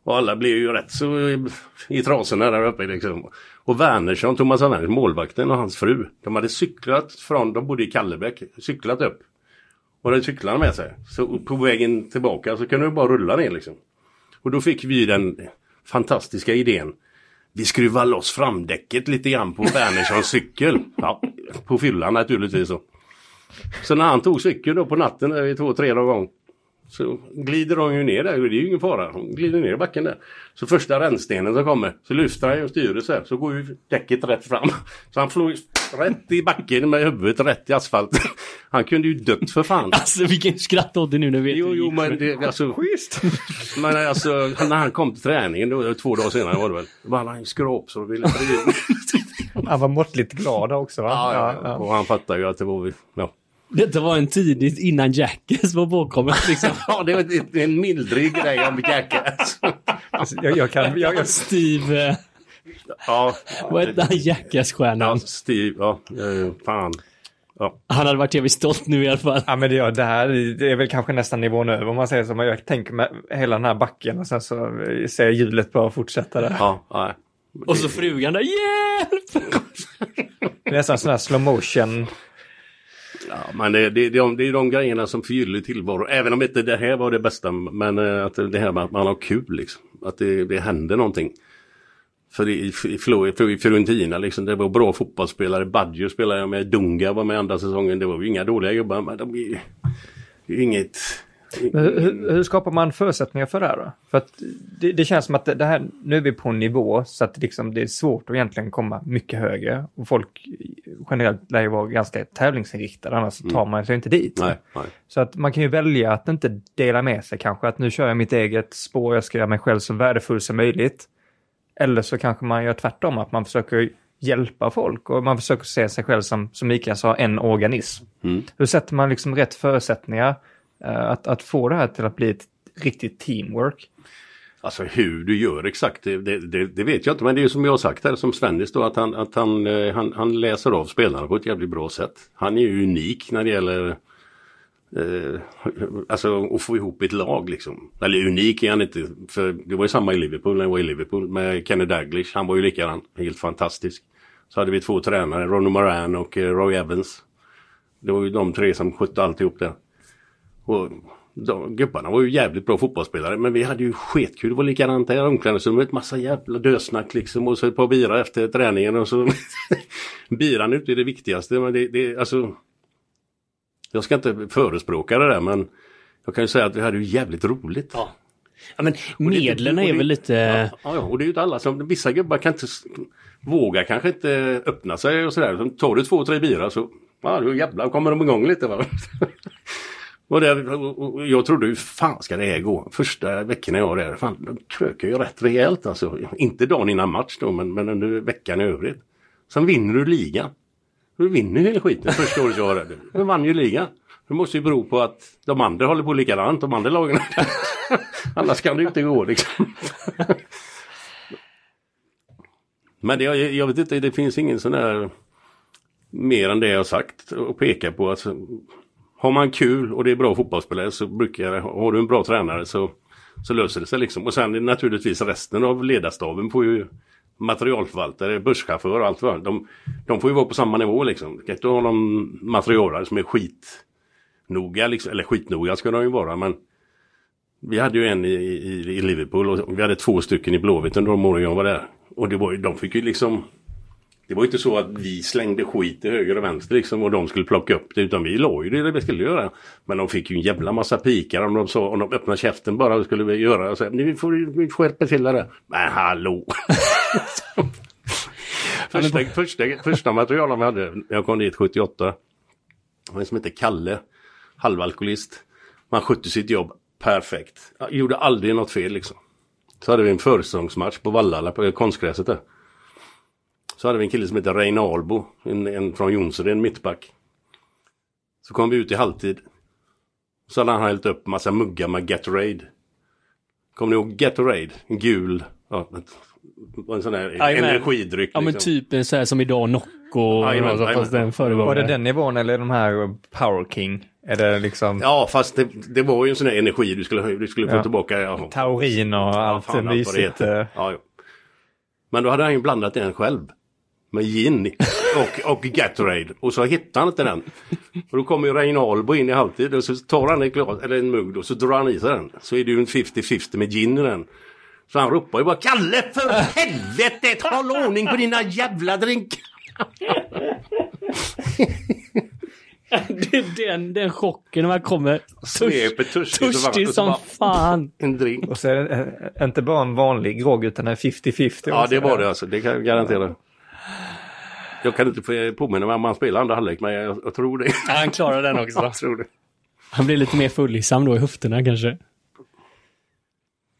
Och alla blev ju rätt så i, i trasorna där uppe liksom. Och Wernersson, Thomas Wernersson, målvakten och hans fru. De hade cyklat från, de bodde i Kallebäck, cyklat upp. Och den cyklarna med sig. Så på vägen tillbaka så kunde du bara rulla ner liksom. Och då fick vi den fantastiska idén. Vi skruvar loss framdäcket lite grann på Wernerssons cykel. Ja, på fyllan naturligtvis. Så. så när han tog cykeln då på natten, eh, i vid två, tre någon gång. Så glider de ju ner där, och det är ju ingen fara. De glider ner i backen där. Så första rännstenen som kommer, så lyfter han ju styret så här, så går ju däcket rätt fram. Så han flog rätt i backen med huvudet rätt i asfalten. Han kunde ju dött för fan. Alltså vilken skratt åt det nu när vi vet Jo, jo, men det, alltså, Schysst! men alltså, när han kom till träningen, då, två dagar senare var det väl, då var han ju skrap så ville Han var måttligt glad också va? ja, ja, ja. Och han fattade ju att det var, ja. Detta var en tidigt innan Jackass var påkommet liksom. Ja, det var en mildrig grej om Jackass. Alltså, jag, jag kan... Jag, jag, Steve, eh, Ja, vad hette han Jackass-stjärnan? ja, Steve, ja, fan. Ja, Han hade varit jävligt stolt nu i alla fall. ja men det, ja, det här det är väl kanske nästan nivån över om man säger så. Jag tänker med hela den här backen och sen så ser jag hjulet bara fortsätta där. ja, ja. Och så frugan där, hjälp! Det är nästan sån här slow motion. Ja, men det, det, det, är de- det är de grejerna som förgyller tillvaron. Även om inte det här var det bästa. Men eh, att det här med att man har kul liksom. Att det, det händer någonting. För i, i, Flo- i Fiorentina liksom, det var bra fotbollsspelare. Baggio spelade jag med. Dunga var med andra säsongen. Det var ju inga dåliga gubbar. Men de är ju inget... Men hur, hur- skapar man förutsättningar för det här då? För att det, det känns som att det, här, nu är vi på en nivå så att det, liksom, det är svårt att egentligen komma mycket högre. Och folk generellt lär ju vara ganska tävlingsinriktade, annars tar man sig inte dit. Nej, nej. Så att man kan ju välja att inte dela med sig kanske, att nu kör jag mitt eget spår, jag ska göra mig själv så värdefull som möjligt. Eller så kanske man gör tvärtom, att man försöker hjälpa folk och man försöker se sig själv som, som Mikael sa, en organism. Mm. Hur sätter man liksom rätt förutsättningar eh, att, att få det här till att bli ett riktigt teamwork? Alltså hur du gör exakt, det, det, det, det vet jag inte. Men det är ju som jag har sagt här, som Svennis då, att han, att han, eh, han, han läser av spelarna på ett jävligt bra sätt. Han är ju unik när det gäller eh, alltså att få ihop ett lag liksom. Eller unik är han inte, för det var ju samma i Liverpool när jag var i Liverpool med Kenny Daglish. Han var ju likadan, helt fantastisk. Så hade vi två tränare, Ronny Moran och eh, Roy Evans. Det var ju de tre som skötte alltihop där. Och de, gubbarna var ju jävligt bra fotbollsspelare men vi hade ju skitkul. Det var likadant här i omklädningsrummet. Massa jävla dösnack liksom och så ett par bira efter träningen och så. Biran ute är det viktigaste men det, det alltså. Jag ska inte förespråka det där men jag kan ju säga att vi hade ju jävligt roligt. Ja. Ja, men medlen är väl lite... Ja, ja, och det är ju inte alla som, vissa gubbar kan inte, våga kanske inte öppna sig och sådär. Så tar du två, tre bira så, ja då jävlar kommer de igång lite va. och, det, och och jag trodde hur fan ska det här gå? Första veckorna jag var där, fan de krökar ju rätt rejält alltså. Inte dagen innan match då, men, men under veckan i övrigt. Sen vinner du ligan. Du vinner hela skiten första året jag var där. Du vann ju ligan. Det måste ju bero på att de andra håller på likadant, de andra lagen. Annars kan det ju inte gå liksom. Men det, jag, vet inte, det finns ingen sån där mer än det jag har sagt och peka på. Alltså, har man kul och det är bra fotbollsspelare så brukar jag, har du en bra tränare så, så löser det sig liksom. Och sen är det naturligtvis resten av ledarstaben får ju materialförvaltare, busschaufför och allt vad de, de får ju vara på samma nivå liksom. Du kan inte ha någon materialare som är skitnoga liksom, eller skitnoga ska de ju vara men vi hade ju en i, i, i Liverpool och vi hade två stycken i Blåvitt under de åren jag var där. Och det var ju, de fick ju liksom Det var ju inte så att vi slängde skit till höger och vänster liksom och de skulle plocka upp det utan vi la ju det vi skulle göra. Men de fick ju en jävla massa pikar om de sa, om de öppnade käften bara skulle vi göra. Så, nu får vi skärpa till det. Men hallå! första, första, första materialen vi hade, när jag kom dit 78. var En som hette Kalle, halvalkoholist. Man skötte sitt jobb perfekt. Jag gjorde aldrig något fel liksom. Så hade vi en försäsongsmatch på Vallala på konstgräset där. Så hade vi en kille som heter Reine Albo, en, en från Jonsered, en mittback. Så kom vi ut i halvtid. Så hade han hällt upp massa muggar med Gatorade. Kommer ni ihåg Gatorade? En gul, ja, en sån där Jajamän. energidryck. Ja men liksom. typ en sån här som idag Nocco, Jajamän, alltså, fast den föregångare. Var det den nivån eller de här Power King? Är det liksom Ja fast det, det var ju en sån där energi du skulle, du skulle få Ja. tillbaka. Ja, taurin och allt fan, allt det mysigt? heter. eh, Ja, ja. Men då hade han ju blandat den själv. Med gin och, och Gatorade. Och så hittade han inte den. Och då kommer ju Reinalbo in i halvtid och så tar han ett glas, eller en mugg och så drar han i sig den. Så är det ju en 50-50 med gin i den. Så han ropar ju bara Kalle för helvete! Håll ordning på dina jävla drinkar! Det är den, den chocken när man kommer Sveper törstig så törstig som fan. En drink. Och så är det inte bara en vanlig grogg utan en 50-50. Ja det var det alltså, det kan jag garantera. Jag kan inte påminna mig om han spelar andra halvlek men jag, jag tror det. Ja, han klarar den också. Jag tror det. Han blir lite mer fullissam då i höfterna kanske.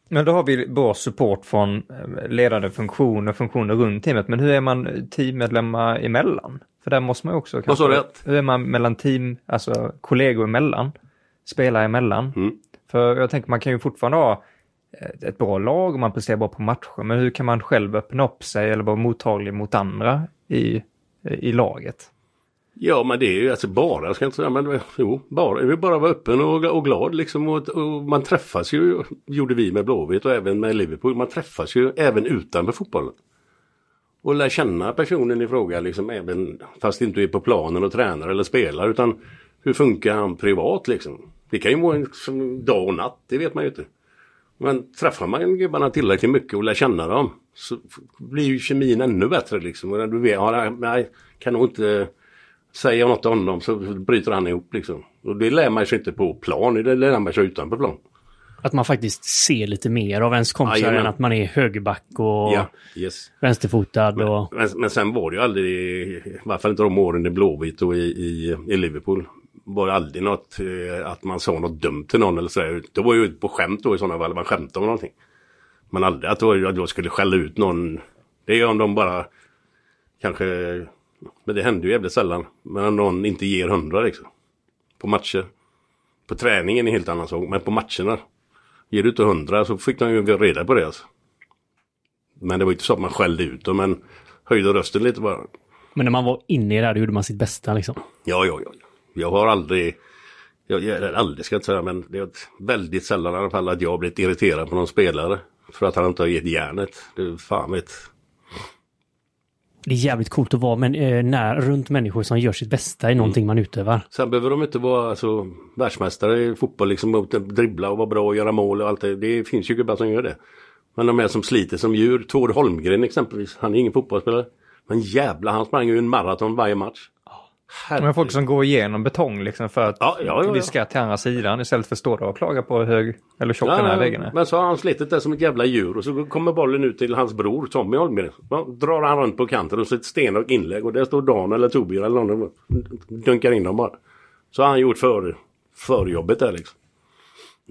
Men då har vi bra support från eh, ledande funktioner, funktioner runt teamet. Men hur är man teammedlemmar emellan? För där måste man ju också... Sa du? Hur är man mellan team, alltså kollegor emellan? Spelare emellan? Mm. För jag tänker man kan ju fortfarande ha ett- ett bra lag och man presterar bra på matcher. Men hur kan man själv öppna upp sig eller vara mottaglig mot andra i, i laget? Ja men det är ju alltså bara, jag ska inte säga men jo, bara, vi bara vara öppen och, och glad liksom. Och, och man träffas ju, gjorde vi med Blåvitt och även med Liverpool, man träffas ju även utanför fotbollen. Och lär känna personen i fråga liksom även fast inte är på planen och tränar eller spelar utan hur funkar han privat liksom. Det kan ju vara en dag och natt, det vet man ju inte. Men träffar man gubbarna tillräckligt mycket och lär känna dem så blir ju kemin ännu bättre liksom. Och när du vet, ja, nej, kan nog inte Säger jag något till honom så bryter han ihop liksom. Och det lär man sig inte på plan, det lär man sig utanför plan. Att man faktiskt ser lite mer av ens kompisar än att man är högerback och Ja, yes. vänsterfotad. Och... Men, men sen var det ju aldrig, i alla fall inte de åren i Blåvitt och i, i, i Liverpool, var det aldrig något eh, att man sa något dumt till någon eller sådär. Det var ju på skämt då i sådana fall, man skämtade om någonting. Men aldrig att jag skulle skälla ut någon. Det är om de bara kanske, men det händer ju jävligt sällan. Men någon inte ger hundra liksom. På matcher. På träningen är en helt annan sak, men på matcherna. Ger du inte hundra så fick de ju reda på det alltså. Men det var inte så att man skällde ut dem, men höjde rösten lite bara. Men när man var inne i det här, då gjorde man sitt bästa liksom. Ja, ja, ja. Jag har aldrig, jag, jag aldrig ska jag inte säga, men det är väldigt sällan i alla fall att jag har blivit irriterad på någon spelare. För att han inte har gett järnet. Det är fan vet. Det är jävligt coolt att vara men, eh, när, runt människor som gör sitt bästa i någonting man utövar. Sen behöver de inte vara alltså, världsmästare i fotboll, liksom dribbla och vara bra och göra mål och allt det. Det finns ju gubbar som gör det. Men de är som sliter som djur. Tord Holmgren exempelvis, han är ingen fotbollsspelare. Men jävla han sprang ju en maraton varje match. Men folk som går igenom betong liksom för att Ja, ja, ja, vi ja. ska till andra sidan istället för att stå där och klaga på hur hög eller tjock den här väggen är. Men så har han slitit där som ett jävla djur och så kommer bollen ut till hans bror Tommy Holmgren. Drar han runt på kanten och så ett stenhårt inlägg och där står Dan eller Torbjörn eller någon och dunkar in dem bara. Så har han gjort för, förjobbet där liksom.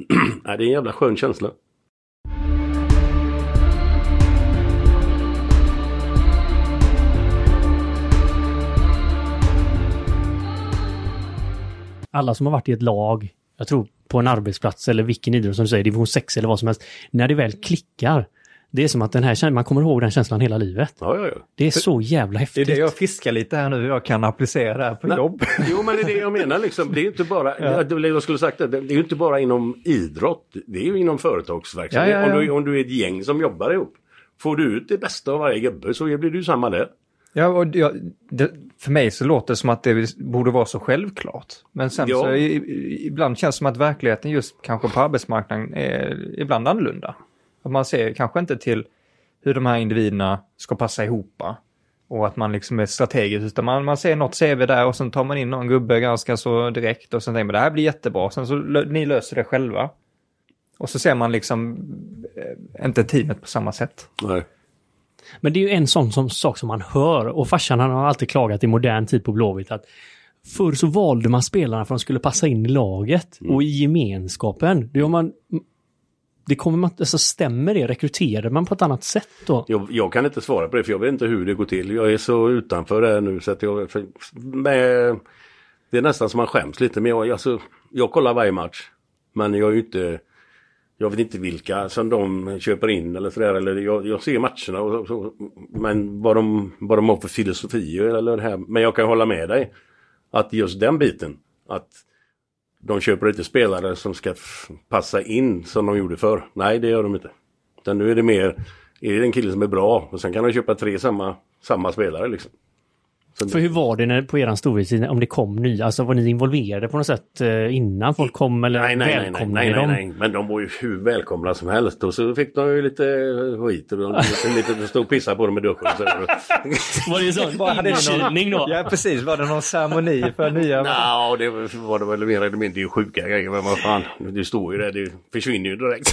Nej, det är en jävla skön känsla. Alla som har varit i ett lag, jag tror på en arbetsplats eller vilken idrott som du säger, division 6 eller vad som helst. När det väl klickar, det är som att den här, man kommer ihåg den känslan hela livet. Ja, ja, ja. Det är så jävla Det är häftigt. det jag fiskar lite här nu, jag kan applicera det här på Nej. jobb. Jo men det är det jag menar liksom. Det är ju inte bara, ja. jag skulle sagt det, det är inte bara inom idrott. Det är ju inom företagsverksamhet. Ja, ja, ja. Om, du, om du är ett gäng som jobbar ihop. Får du ut det bästa av varje gubbe så blir det ju samma där. Ja, och jag, det, för mig så låter det som att det borde vara så självklart. Men sen Ja. så i, ibland känns det som att verkligheten just kanske på arbetsmarknaden är ibland annorlunda. Att man ser kanske inte till hur de här individerna ska passa ihop och att man liksom är strategisk utan man, man ser något CV där och sen tar man in någon gubbe ganska så direkt och sen tänker man det här blir jättebra. Sen så ni löser det själva. Och så ser man liksom eh, inte teamet på samma sätt. Nej. Men det är ju en sån som, sak som man hör och farsan han har alltid klagat i modern tid på Blåvitt att förr så valde man spelarna för att de skulle passa in i laget och i gemenskapen. Det, man, det kommer man, alltså stämmer det? Rekryterar man på ett annat sätt då? Jag, jag kan inte svara på det för jag vet inte hur det går till. Jag är så utanför det här nu så att jag... För, med, det är nästan som man skäms lite. Men jag, alltså, jag kollar varje match. Men jag är ju inte... Jag vet inte vilka som de köper in eller sådär. Eller jag, jag ser matcherna och så, Men vad de, vad de har för filosofi eller det här. Men jag kan hålla med dig. Att just den biten. Att de köper inte spelare som ska passa in som de gjorde förr. Nej, det gör de inte. Utan nu är det mer, är det en kille som är bra och sen kan de köpa tre samma, samma spelare liksom. Så, För hur var det när, på eran storhetstid om det kom nya? Alltså var ni involverade på något sätt eh, innan folk kom eller nej, nej, nej, nej, välkomnade nej, ni nej, dem? nej, men de var ju hur välkomna som helst och så fick de ju lite skit och de lite, stå och pissa på dem i duschen. Så. Var det ni någon- inkilning då? Ja, precis. Var det någon ceremoni för nya? Nja, det var det väl mer eller mindre. Det är ju sjuka grejer. Men vad fan, det står ju där. Det försvinner ju direkt.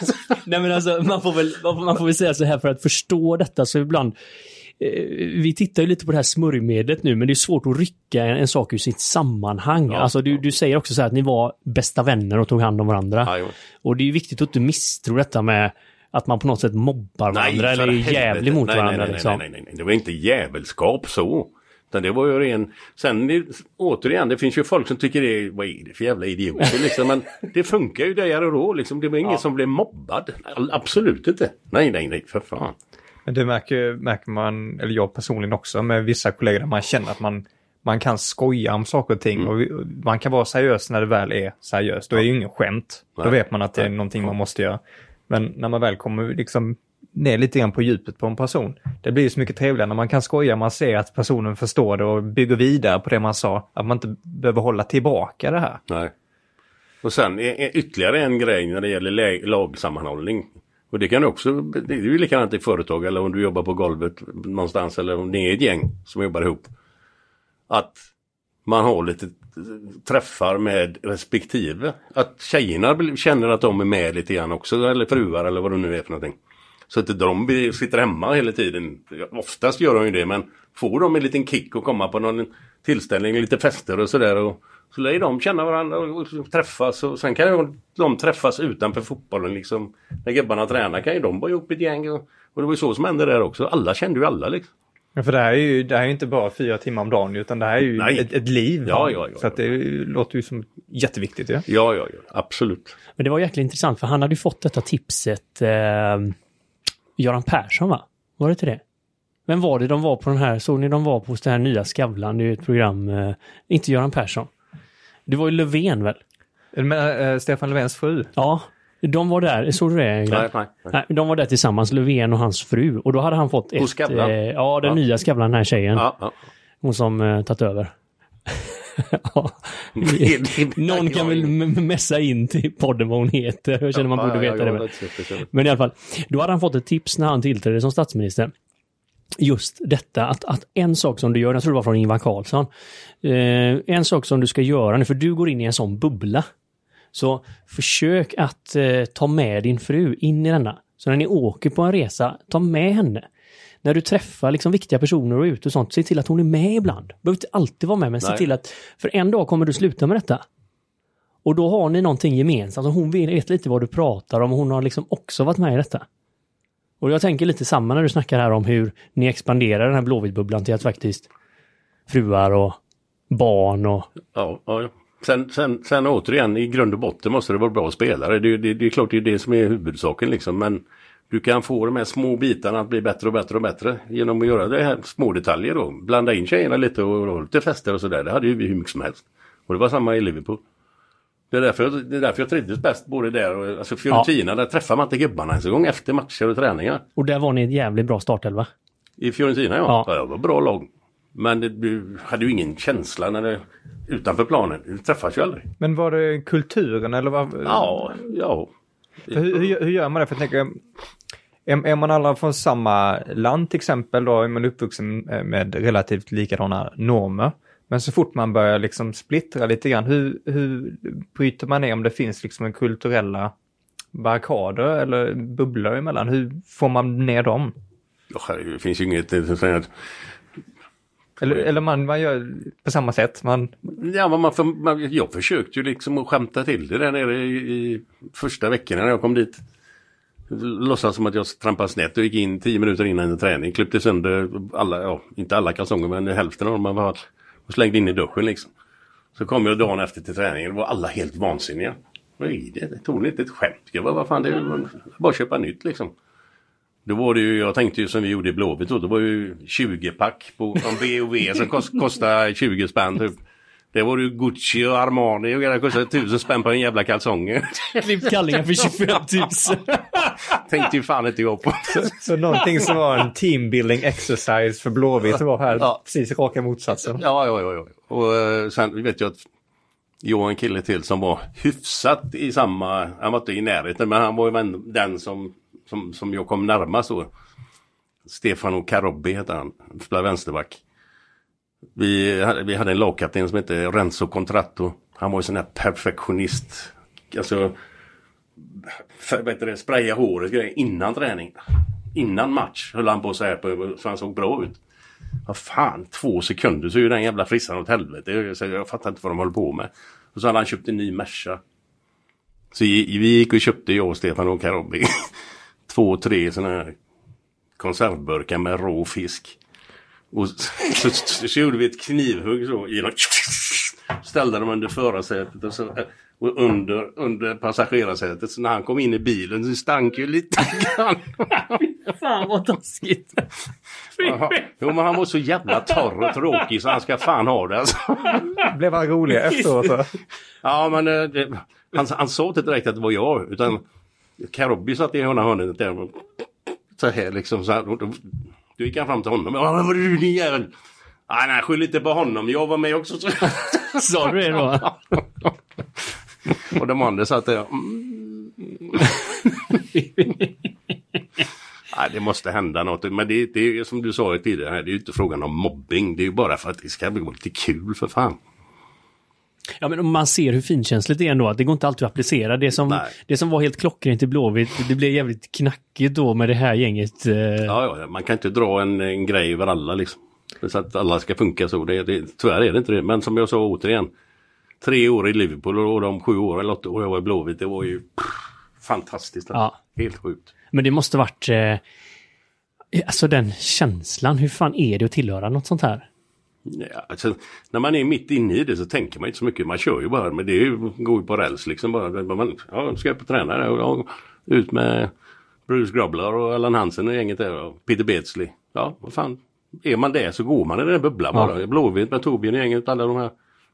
Nej men alltså man får, väl, man får väl säga så här för att förstå detta så ibland eh, vi tittar ju lite på det här smörjmedlet nu men det är svårt att rycka en, en sak ur sitt sammanhang. Ja. alltså du, du säger också så här att ni var bästa vänner och tog hand om varandra. Ja, och det är viktigt att inte misstro detta med att man på något sätt mobbar varandra eller är jävlig mot nej, varandra. Nej, liksom. nej, nej, nej. Det var inte jävelskap så. Utan det var ju ren... Sen det- återigen, det finns ju folk som tycker det är, vad är det för jävla idioter liksom. Men det funkar ju där och då liksom. Det var ingen som blev mobbad. Absolut inte. Nej, nej, nej, för fan. Men det märker, märker man, eller jag personligen också, med vissa kollegor där man känner att man, man kan skoja om saker och ting. Vi- och man kan vara seriös när det väl är seriöst. Då är det ju ingen skämt. Då Nej. vet man att det är någonting man måste göra. Men när man väl kommer liksom ner lite grann på djupet på en person. Det blir ju så mycket trevligare när man kan skoja, man ser att personen förstår det och bygger vidare på det man sa. Att man inte behöver hålla tillbaka det här. Nej. Och sen ytterligare en grej när det gäller lagsammanhållning. Och det kan du också, det är ju likadant i företag eller om du jobbar på golvet någonstans eller om det är ett gäng som jobbar ihop. Att man har lite eh, träffar med respektive. Att tjejerna känner att de är med lite grann också, eller fruar eller vad det nu är för någonting. Så att de sitter hemma hela tiden. Oftast gör de ju det, men får de en liten kick och komma på någon tillställning, lite fester och sådär. Och så lär ju de känna varandra och träffas. Och sen kan ju de träffas utanför fotbollen liksom. När gubbarna tränar kan ju de vara ihop ett gäng. Och, och det var ju så som hände där också. Alla kände ju alla liksom. Ja, för det här är ju det här är inte bara fyra timmar om dagen utan det här är ju Nej. ett, ett liv. Ja, ja, ja, så att det låter ju som jätteviktigt. Ja. Ja, ja, ja. Absolut. Men det var jäkligt intressant för han hade ju fått detta tipset. Eh, Göran Persson va? Var det till det? Vem var det de var på den här? Såg ni de var på hos det här nya Skavlan? Det är ju ett program. Eh, inte Göran Persson. Det var ju Löfven väl? Men, äh, Stefan Löfvens fru. Ja, de var där. Såg du det? Nej, nej, nej. De var där tillsammans, Löfven och hans fru. Och då hade han fått ett... Eh, ja, den Ja. nya Skavlan, den här tjejen. Ja, ja. Hon som eh, tagit över. ja. Någon kan väl messa in till podden vad hon heter. Jag känner man borde veta det. Men. men i alla fall, då hade han fått ett tips när han tillträdde som statsminister. Just detta att, att en sak som du gör, jag tror det var från Ingvar Carlsson. Eh, en sak som du ska göra nu, för du går in i en sån bubbla. Så försök att eh, ta med din fru in i denna. Så när ni åker på en resa, ta med henne. När du träffar liksom viktiga personer och är ute och sånt, se till att hon är med ibland. Behöver inte alltid vara med, men se Nej. till att... För en dag kommer du sluta med detta. Och då har ni någonting gemensamt. Och hon vet lite vad du pratar om och hon har liksom också varit med i detta. Och jag tänker lite samma när du snackar här om hur ni expanderar den här Blåvittbubblan till att faktiskt fruar och barn och... Ja, ja. Sen, sen, sen återigen, i grund och botten måste det vara bra spelare. Det, det, det är klart det är det som är huvudsaken liksom. Men du kan få de här små bitarna att bli bättre och bättre och bättre genom att göra det här små detaljer då. Blanda in tjejerna lite och ha lite fester och sådär. Det hade ju vi hur mycket som helst. Och det var samma i Liverpool. Det är därför jag, det är därför jag trivdes bäst både där och alltså Fiorentina. Där träffar man inte gubbarna ens en gång efter matcher och träningar. Och där var ni ett jävligt bra startelva. I Fiorentina ja. Ja. ja. det var bra lag. Men det, du hade ju ingen känsla när det, utanför planen. Du träffas ju aldrig. Men var det kulturen eller vad? Ja, ja. Hur, hur, hur gör man det? För jag tänker, är, är man alla från samma land till exempel, då är man uppvuxen med relativt likadana normer. Men så fort man börjar liksom splittra lite grann, hur, hur bryter man ner om det finns liksom en kulturella barrikader eller bubblor emellan? Hur får man ner dem? Ja, Det finns ju inget... är så att- Eller, eller man, man gör på samma sätt. Man, Ja, man, för, man, jag försökte ju liksom att skämta till det där nere i, i första veckorna när jag kom dit. Låtsas som att jag trampade snett och gick in tio minuter innan en träning. Klippte sönder alla, ja, inte alla kalsonger men hälften av dem var och slängde in i duschen liksom. Så kom jag dagen efter till träningen och var alla helt vansinniga. Vad är det? Det tog inte ett skämt. Jag bara, vad fan, det är ju bara att köpa nytt liksom. Då var det ju, jag tänkte ju som vi gjorde i Blåvitt då, det var ju 20-pack på, en B&V som kost, kostade 20 spänn typ. Det var ju Gucci och Armani och det kostade 1000 spänn på en jävla kalsonger. Klippt kallingar för 25 000. tänkte ju fan inte jag på. så någonting som var en teambuilding exercise för Blåvitt var här Ja. precis raka motsatsen. Ja, ja, ja. ja. Och eh, sen vet jag att jag och en kille till som var hyfsat i samma, han var inte i närheten men han var ju den som, som, som jag kom närmast då. Stefano Carobbi heter han, han spelar vänsterback. Vi hade, vi hade en lagkapten som hette Renzo Contratto. Han var ju sån här perfektionist. Alltså, för, vad heter det, spraya håret grejer innan träning. Innan match höll han på så här på, så han såg bra ut. Vad fan, två sekunder så är ju den jävla frissan åt helvete. Jag, så jag fattar inte vad de håller på med. Och så hade han köpt en ny Merca. Så vi vi gick och köpte, jag och Stefan och Karobi, två, tre sådana här konservburkar med rå fisk. Och så, så, så, gjorde vi ett knivhugg så genom ställde dem under förarsätet och, så, och under, under passagerarsätet. Så när han kom in i bilen så stank ju lite grann. Fan vad taskigt. Jo men han var så jävla torr och tråkig så han ska fan ha det alltså. Blev han rolig efteråt? så? Ja men eh, det, han, han sa inte direkt att det var jag utan Karobby satt i ena hörnet där. Så här liksom. Så här, då, gick han fram till honom. Vad var du din jävel? Nej, nej, skyll inte på honom. Jag var med också. Så. Sa du det då? Och de andra satt där. Mm. Nej, det måste hända något. Men det, det är som du sa tidigare, det är ju inte frågan om mobbing. Det är ju bara för att det ska bli lite kul för fan. Ja, men om man ser hur finkänsligt det är ändå, att det går inte alltid att applicera. Det som, Nej. det som var helt klockrent i Blåvitt, det blev jävligt knackigt då med det här gänget. Eh, Ja, ja, man kan inte dra en, en grej över alla liksom. Så att alla ska funka så. Det, det, tyvärr är det inte det. Men som jag sa återigen. Tre år i Liverpool och de sju år eller åtta år jag var i Blåvitt. Det var ju pff, fantastiskt. Ja. Helt sjukt. Men det måste varit... Eh, alltså den känslan, hur fan är det att tillhöra något sånt här? Ja, alltså, när man är mitt inne i det så tänker man inte så mycket. Man kör ju bara. Men det är ju, går ju på räls liksom bara. Man, ja, ska jag på träna och ja, ut med Bruce Grobler och Allan Hansen och gänget där och Peter Beardsley. Ja, vad fan. Är man det så går man i den bubblan bara. Blåvitt med Torbjörn och gänget, alla de här.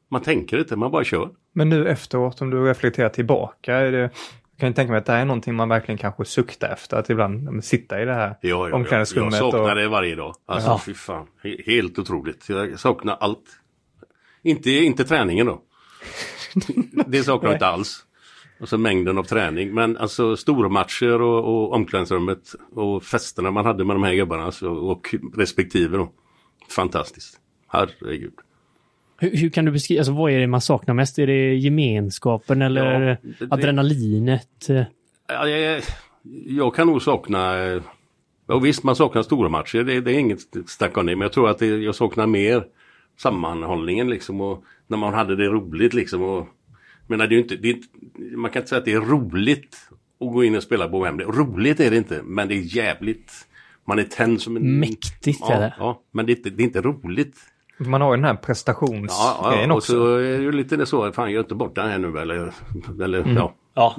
Man tänker inte, man bara kör. Men nu efteråt, om du reflekterar tillbaka, är det, jag kan tänka mig att det här är någonting man verkligen kanske suktar efter, att ibland sitta i det här Ja, ja, ja. Jag omklädningsrummet. saknar och, det varje dag. Alltså Ja. fy fan. He- Helt otroligt. Jag saknar allt. Inte, inte träningen då. det saknar jag inte alls. Och så mängden av träning. Men alltså stormatcher och, och omklädningsrummet och festerna man hade med de här gubbarna alltså, och respektive då. Fantastiskt. Herregud. Hur, hur kan du beskriva, alltså vad är det man saknar mest? Är det gemenskapen eller Ja, det- adrenalinet? Ja, jag, jag kan nog sakna... Ja, visst, man saknar stora matcher. Det, det är inget snack om det. Men jag tror att det, jag saknar mer sammanhållningen liksom. Och när man hade det roligt liksom. Och, men det är inte, det är man kan inte säga att det är roligt att gå in och spela på Wembley. Roligt är det inte, men det är jävligt... Man är tänd som en... Mäktigt är ja, det. Ja, men det är inte, det är inte roligt. Man har ju den här Ja, prestationsgrejen ja och också. så är det ju lite så, fan gör inte bort den här nu eller... eller Mm. ja. Ja.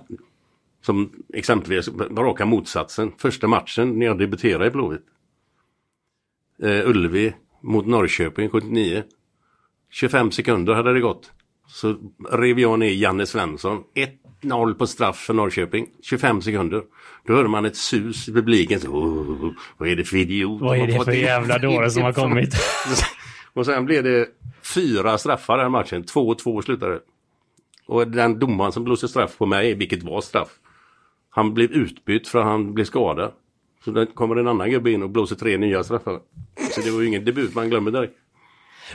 Som exempelvis raka motsatsen. Första matchen när jag debuterade i Blåvitt. Eh, Ullevi mot Norrköping 79. 25 sekunder hade det gått. Så rev jag ner Janne Svensson. 1-0 på straff för Norrköping. 25 sekunder. Då hörde man ett sus i publiken. Så, "Åh, vad är det för idiot? Vad är de det för in?" jävla dåre som har kommit? Och sen blev det fyra straffar den matchen. 2-2 slutade. Och den domaren som blåste straff på mig, vilket var straff. Han blev utbytt för att han blev skadad. Så då kommer en annan gubbe in och blåser tre nya straffar. Så det var ju ingen debut man glömmer direkt.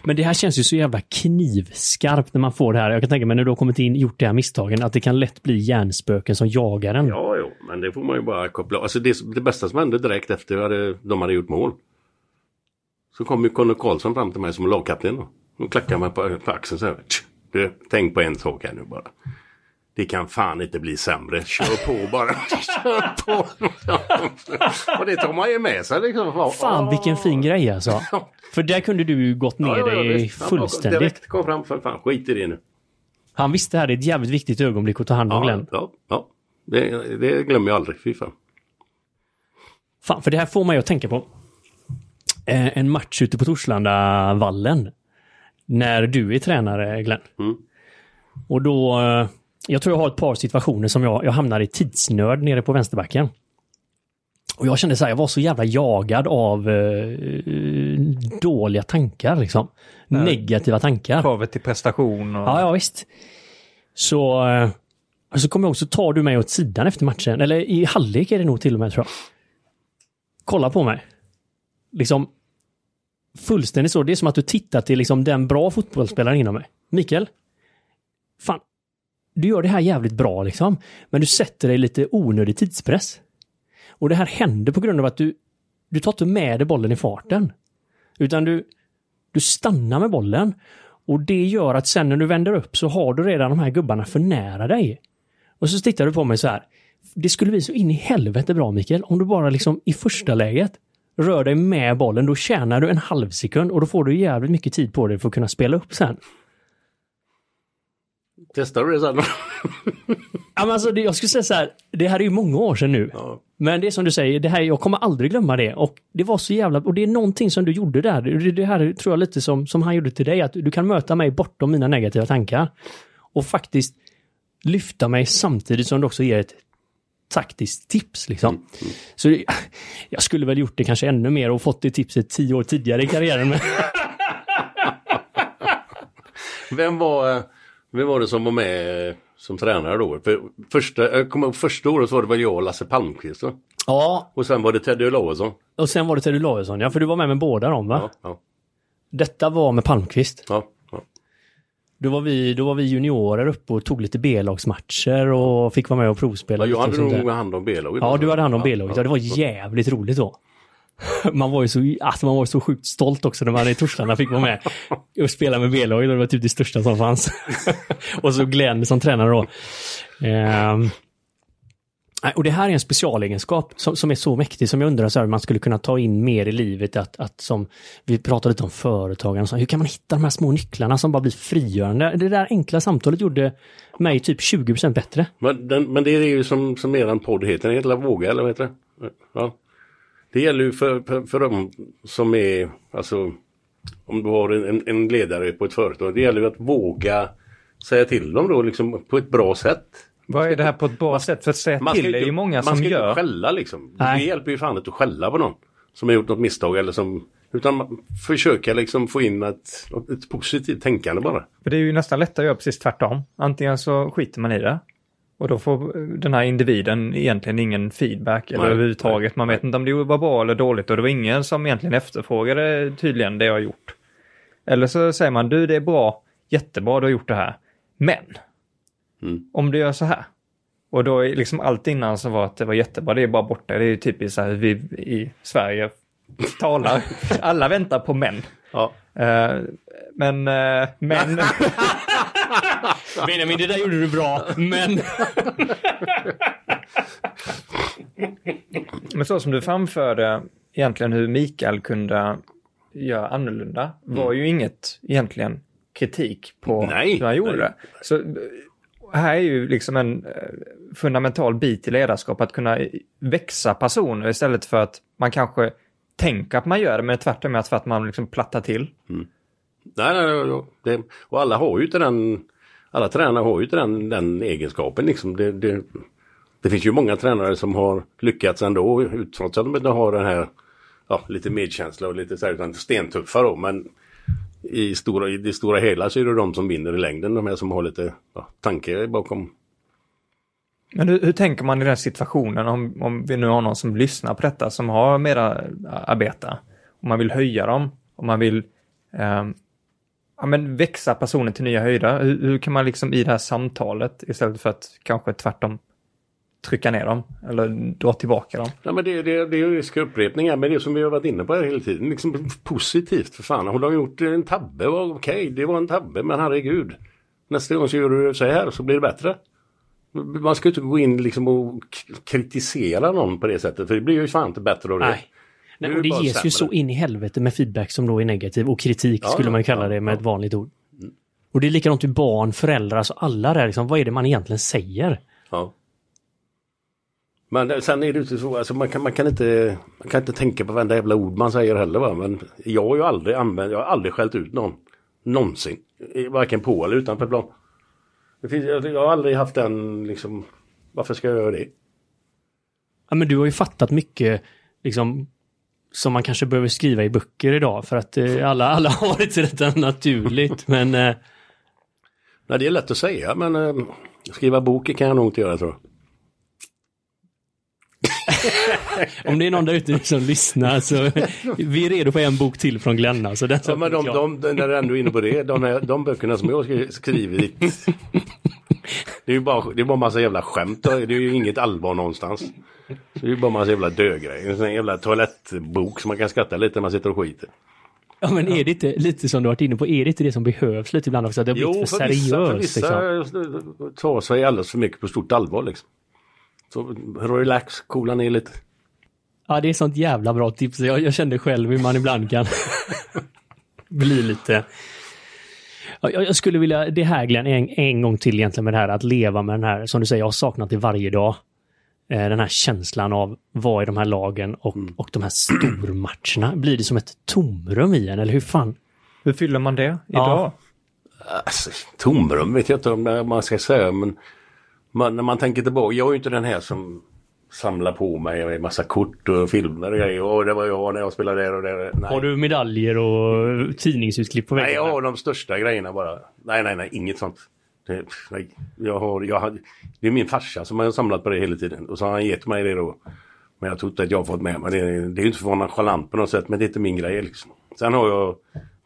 Men det här känns ju så jävla knivskarpt när man får det här. Jag kan tänka mig när du har kommit in gjort det här misstagen att det kan lätt bli hjärnspöken som jagar en. Ja, jo, men det får man ju bara koppla. Alltså det, det bästa som hände direkt efter hade, de hade gjort mål. Så kom ju Conny Karlsson fram till mig som lagkapten då. Och klackade mig på, på axeln så här. "Tch, Du, tänk på en sak här nu bara. Det kan fan inte bli sämre. Kör på bara. Kör på. och det tar man ju med sig liksom. Fan vilken fin grej alltså. Ja. För där kunde du ju gått ner Ja, ja, ja, dig. Han fullständigt. Direkt kom fram för fan, skit i det nu. Han visste det här är ett jävligt viktigt ögonblick att ta hand om Ja, Glenn. ja, ja. Det, det glömmer jag aldrig, fy fan. Fan, för det här får mig att tänka på en match ute på Torslandavallen. När du är tränare, Glenn. Mm. Och då, eh, jag tror jag har ett par situationer som jag, jag hamnar i tidsnöd nere på vänsterbacken. Och jag kände så här, jag var så jävla jagad av eh, dåliga tankar liksom. Negativa tankar. Kravet till prestation och... Ja, ja visst. Så, eh, så kommer jag också, tar du mig åt sidan efter matchen, eller i halvlek är det nog till och med tror jag. Kolla på mig. Liksom fullständigt så. Det är som att du tittar till liksom den bra fotbollsspelaren inom mig. Mikael. Fan. Du gör det här jävligt bra liksom. Men du sätter dig lite onödig tidspress. Och det här händer på grund av att du, du tar inte med dig bollen i farten. Utan du, du stannar med bollen. Och det gör att sen när du vänder upp så har du redan de här gubbarna för nära dig. Och så tittar du på mig så här. Det skulle bli så in i helvete bra Mikael, om du bara liksom i första läget rör dig med bollen, då tjänar du en halv sekund och då får du jävligt mycket tid på dig för att kunna spela upp sen. Testar du det sen? Ja, alltså, jag skulle säga så här, det här är ju många år sedan nu. ja. Men det är som du säger, det här, jag kommer aldrig glömma det. Och det var så jävla, och det är någonting som du gjorde där. Det, det här tror jag lite som, som han gjorde till dig, att du kan möta mig bortom mina negativa tankar. Och faktiskt lyfta mig samtidigt som du också ger ett taktiskt tips liksom. Så det, jag skulle väl gjort det kanske ännu mer och fått det tipset tio år tidigare i karriären. Vem var, eh, vem var det som var med eh, som tränare då? För första, jag kommer ihåg, första året var det väl jag och Lasse Palmqvist va? ja, Och sen var det Teddy Olausson. och sen var det Teddy Lagesson, ja, för du var med med båda dem va? Ja, ja, Detta var med Palmqvist. ja. Då var, vi, då var vi juniorer uppe och tog lite B-lagsmatcher och fick vara med och provspela. Ja, jag hade nog hand om B-laget. Ja, du hade hand om B-laget. Ja, det var jävligt roligt då. Man var ju så, alltså man var så sjukt stolt också när man i Torslanda fick vara med och spela med B-laget. Det var typ det största som fanns. och så Glenn som tränare då. Ehm. Och det här är en specialegenskap som, som är så mäktig som jag undrar så här, man skulle kunna ta in mer i livet. Att, att som vi pratade lite om företagen, så hur kan man hitta de här små nycklarna som bara blir frigörande? Det där enkla samtalet gjorde mig typ 20% bättre. Men, den, men det är ju som, som eran podd heter, den heter Våga eller vad heter det? Ja. Det gäller ju för, för, för dem som är, alltså om du har en, en ledare på ett företag, det gäller ju att våga säga till dem då liksom på ett bra sätt. Vad är det här på ett bra sätt? För att säga Man till är inte- ju många man som ska gör. inte skälla liksom. Nej. Det hjälper ju fan inte att skälla på någon som har gjort något misstag eller som utan man- försöka liksom få in ett, ett positivt tänkande bara. För det är ju nästan lättare att göra precis tvärtom. Antingen så skiter man i det. Och då får den här individen egentligen ingen feedback eller Nej, överhuvudtaget. Man nej, vet inte om det var bra eller dåligt och det var ingen som egentligen efterfrågade tydligen det jag har gjort. Eller så säger man du det är bra, jättebra du har gjort det här. Men Mm. om du gör så här. Och då är liksom allt innan som var att det var jättebra, det är bara borta. Det är ju typiskt så här hur vi i Sverige talar. Alla väntar på män. Ja. Eh, men, uh, men... Benjamin, det där gjorde du bra, men... Men så som du framförde egentligen hur Mikael kunde göra annorlunda var ju inget egentligen kritik på Nej, hur han gjorde det. Så här är ju liksom en eh, fundamental bit i ledarskap att kunna växa personer istället för att man kanske tänker att man gör det men tvärtom är att för att man liksom plattar till. Mm. nej, nej, nej. Det, och alla har ju inte den, alla tränare har ju inte den, den egenskapen liksom. Det, det, det finns ju många tränare som har lyckats ändå trots att de inte har den här ja, lite medkänsla och lite så här, utan stentuffa då. Men i, stora, i det stora hela så är det de som vinner i längden. De här som har lite ja, tanke bakom. Men hur, hur tänker man i den situationen om, om vi nu har någon som lyssnar på detta som har mera äh, arbeta? Om man vill höja dem, om man vill eh, ja, men växa personen till nya höjder. Hur, hur kan man liksom i det här samtalet istället för att kanske tvärtom trycka ner dem eller dra tillbaka dem? Ja, men det, det, det är ju risk för upprepningar men det som vi har varit inne på här hela tiden. Liksom positivt för fan. Har de gjort en tabbe? var Okej, det var en tabbe men herregud. Nästa gång så gör du så här så blir det bättre. Man ska inte gå in liksom och kritisera någon på det sättet för det blir ju fan inte bättre av det. Nej. Nej, och det ges ju sämre. så in i helvete med feedback som då är negativ och kritik Ja, skulle man ju kalla det med ja. ett vanligt ord. Och det är likadant med barn, föräldrar, alltså alla där liksom, vad är det man egentligen säger? Ja. Men sen är det inte så, alltså man kan, man kan inte man kan inte tänka på varenda jävla ord man säger heller va. Men jag har ju aldrig använt, jag har aldrig skällt ut någon. Någonsin. Varken på eller utanför plan. Det finns, jag, har aldrig haft den liksom, varför ska jag göra det? Ja, men du har ju fattat mycket liksom som man kanske behöver skriva i böcker idag för att eh, alla, alla har till detta naturligt. Men eh, Nej det är lätt att säga men eh, skriva bok kan jag nog inte göra tror jag. Om det är någon där ute som lyssnar så vi är redo för en bok till från Glenna. Så den Ja, men de, klar. de, när du ändå är inne på det, de, här, de böckerna som jag har skri- skrivit. Det är ju bara, det är bara massa jävla skämt. Det är ju inget allvar någonstans. Det är ju bara massa jävla dögrejer. En jävla toalettbok som man kan skratta lite när man sitter och skiter. Ja men är det inte lite som du varit inne på, är det inte det som behövs lite ibland också? Att det har blivit för, för vissa, seriöst? för liksom? vissa tar sig alldeles för mycket på stort allvar liksom. Så relax, coola ner lite. Ja, det är sånt jävla bra tips. Jag, jag kände själv hur man ibland kan bli lite... Ja, Jag, jag skulle vilja, det här Glenn, en, en gång till egentligen med det här att leva med den här, som du säger, jag har saknat det varje dag. Eh, Den här känslan av vad är de här lagen och, och de här stormatcherna. Blir det som ett tomrum i en, eller hur fan? Hur fyller man det idag? Alltså, tomrum vet jag inte om man ska säga men man, när man tänker tillbaka, jag är ju inte den här som samlar på mig en massa kort och filmer och grejer. Och det var jag när jag spelade där och där. Nej, Har du medaljer och tidningsutklipp på nej väggarna? jag har de största grejerna bara. Nej, nej, nej, inget sånt. Det, nej, jag har, jag har, det är min farsa som har samlat på det hela tiden och så har han gett mig det då. Men jag tror inte att jag har fått med mig det. Det är ju inte för att vara nonchalant på något sätt men det är inte min grej liksom. Sen har jag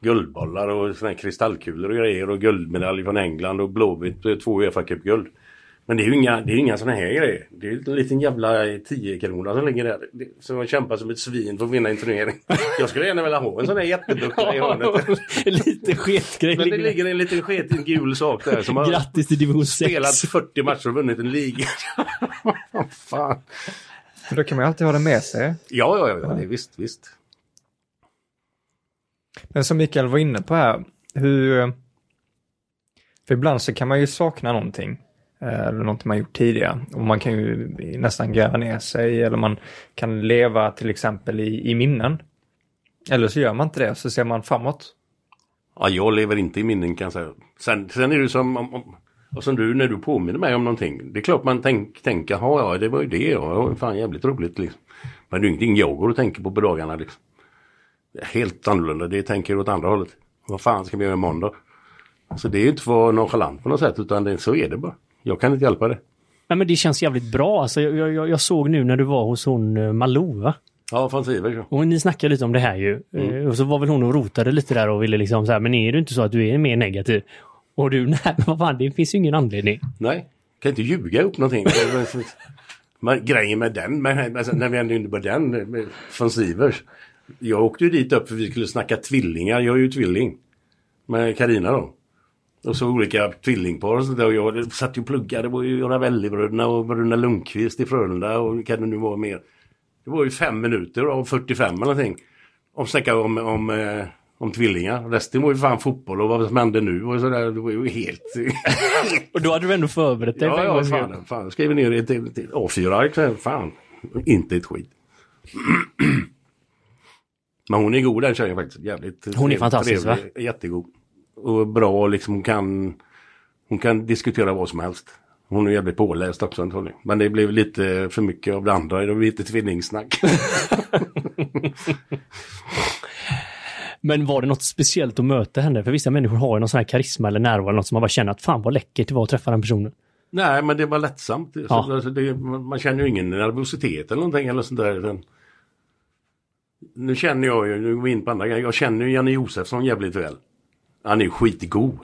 guldbollar och såna kristallkulor och grejer och guldmedalj från England och Blåvitt eh, två Uefa Cup-guld. Men det är ju inga, det är inga sådana här grejer. Det är ju en liten jävla 10 krona som ligger där. Det- Som man kämpar som ett svin för att vinna en turnering. Jag skulle gärna vilja ha en sån här jättebuckla i hörnet. Lite sketgrej. Men det ligger en liten sketig gul sak där som har Grattis till division 6. spelat 40 matcher och vunnit en liga. Fan. För då kan man ju alltid ha det med sig. Ja, ja, ja, det är visst, visst. Men som Mikael var inne på här, hur... För ibland så kan man ju sakna någonting. Eh, eller någonting man gjort tidigare. Och man kan ju nästan gräva ner sig eller man kan leva till exempel i, i minnen. Eller så gör man inte det, så ser man framåt. Ja, jag lever inte i minnen kan jag säga. Sen, sen är det som, om, om, och som du när du påminner mig om någonting. Det är klart man tänk, tänker, ja, ja det var ju det, ja, fan jävligt roligt liksom. Men det är ingenting jag går och tänker på på dagarna liksom. Helt annorlunda, det tänker åt andra hållet. Vad fan ska vi göra imorgon då? Så det är ju inte för att nonchalant på något sätt utan det, så är det bara. Jag kan inte hjälpa det. Nej, men det känns jävligt bra. Alltså, jag, jag, jag såg nu när du var hos hon eh, Malou, va? Ja, ja. Och ni snackade lite om det här ju. Eh, Och så var väl hon och rotade lite där och ville liksom så här, men är det inte så att du är mer negativ? Och du, nej men vad fan, det finns ju ingen anledning. Nej, kan inte ljuga upp någonting. Men grejen med den, med, alltså, när vi ändå är inne på den, med, från Sivers. Jag åkte ju dit upp för vi skulle snacka tvillingar. Jag är ju tvilling. Med Karina då. Och så olika tvillingpar och sånt där. Och jag satt ju och pluggade. Det var ju Ravelli-bröderna och bröderna Lundqvist i Frölunda och vilka det nu var mer. Det var ju fem minuter av 45 eller någonting. Om snacka om, om, eh, om tvillingar. Resten var ju fan fotboll och vad som hände nu och sådär. Det var ju helt... Och då hade du ändå förberett dig Ja, ja, fan, fan. Jag skriver ner ett, ett, ett A4-ark. så här, Fan, inte ett skit. Men hon är god den tjejen faktiskt. Jävligt Hon är fantastisk, trevlig, Jättegod. Och bra liksom. Hon kan, hon kan diskutera vad som helst. Hon är jävligt påläst också antagligen. Men det blev lite för mycket av det andra. Det blev lite tvillingsnack. Men var det något speciellt att möta henne? För vissa människor har ju någon sån här karisma eller närvaro eller något som man bara känner att fan vad läckert det var att träffa den personen. Nej, men det var lättsamt. Så, Ja. alltså, det, man känner ju ingen nervositet eller någonting eller sånt där. Nu känner jag ju, nu går vi in på andra grejer, jag känner ju Janne Josefsson jävligt väl. Han är ju skitgod.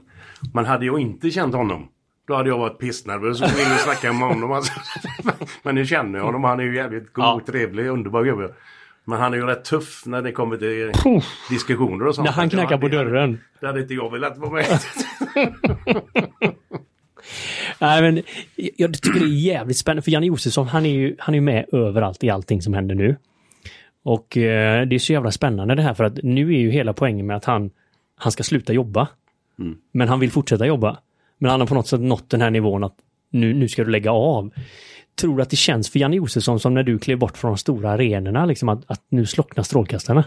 Men hade jag inte känt honom, då hade jag varit pissnervös och ville snacka med honom. Alltså. Men nu känner jag honom, han är ju jävligt god, Ja. trevlig, underbar gubbe. Men han är ju rätt tuff när det kommer till diskussioner och sånt. När han knackar på dörren. Det hade inte jag velat vara med. Nej men jag tycker det är jävligt spännande för Janne Josefsson han är ju han är med överallt i allting som händer nu. Och eh, det är så jävla spännande det här för att nu är ju hela poängen med att han, han ska sluta jobba. Men han vill fortsätta jobba. Men han har på något sätt nått den här nivån att nu, nu ska du lägga av. Tror du att det känns för Janne Josefsson som när du klev bort från de stora arenorna, liksom att, att nu slocknar strålkastarna?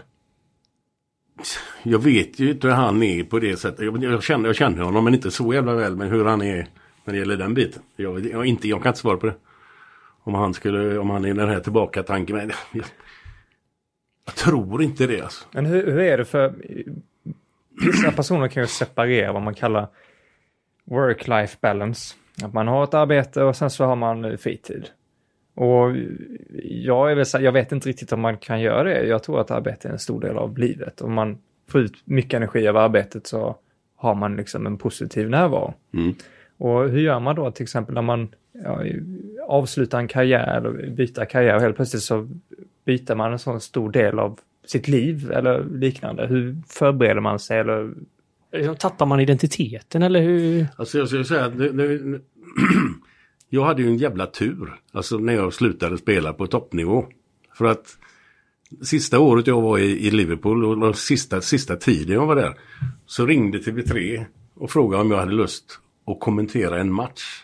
Jag vet ju inte hur han är på det sättet. Jag, jag, känner, jag känner honom men inte så jävla väl. Men hur han är när det gäller den biten. Jag, jag, inte, jag kan inte svara på det. Om han skulle, om han är den här tillbaka tanken. Men jag, jag tror inte det alltså. Men hur, hur är det för... Vissa personer kan ju separera vad man kallar work-life balance. Att man har ett arbete och sen så har man eh, fritid. Och jag, är väl, så- jag vet inte riktigt om man kan göra det. Jag tror att arbete är en stor del av livet. Om man får ut mycket energi av arbetet så har man liksom en positiv närvaro. Mm. Och hur gör man då till exempel när man ja, avslutar en karriär eller byter karriär och helt plötsligt så byter man en sån stor del av sitt liv eller liknande. Hur förbereder man sig eller liksom, Tappar man identiteten eller hur? Alltså jag skulle säga att nu, nu, jag hade ju en jävla tur. Alltså när jag slutade spela på toppnivå. För att sista året jag var i, i Liverpool och den sista, sista tiden jag var där. Så ringde TV3 och frågade om jag hade lust att kommentera en match.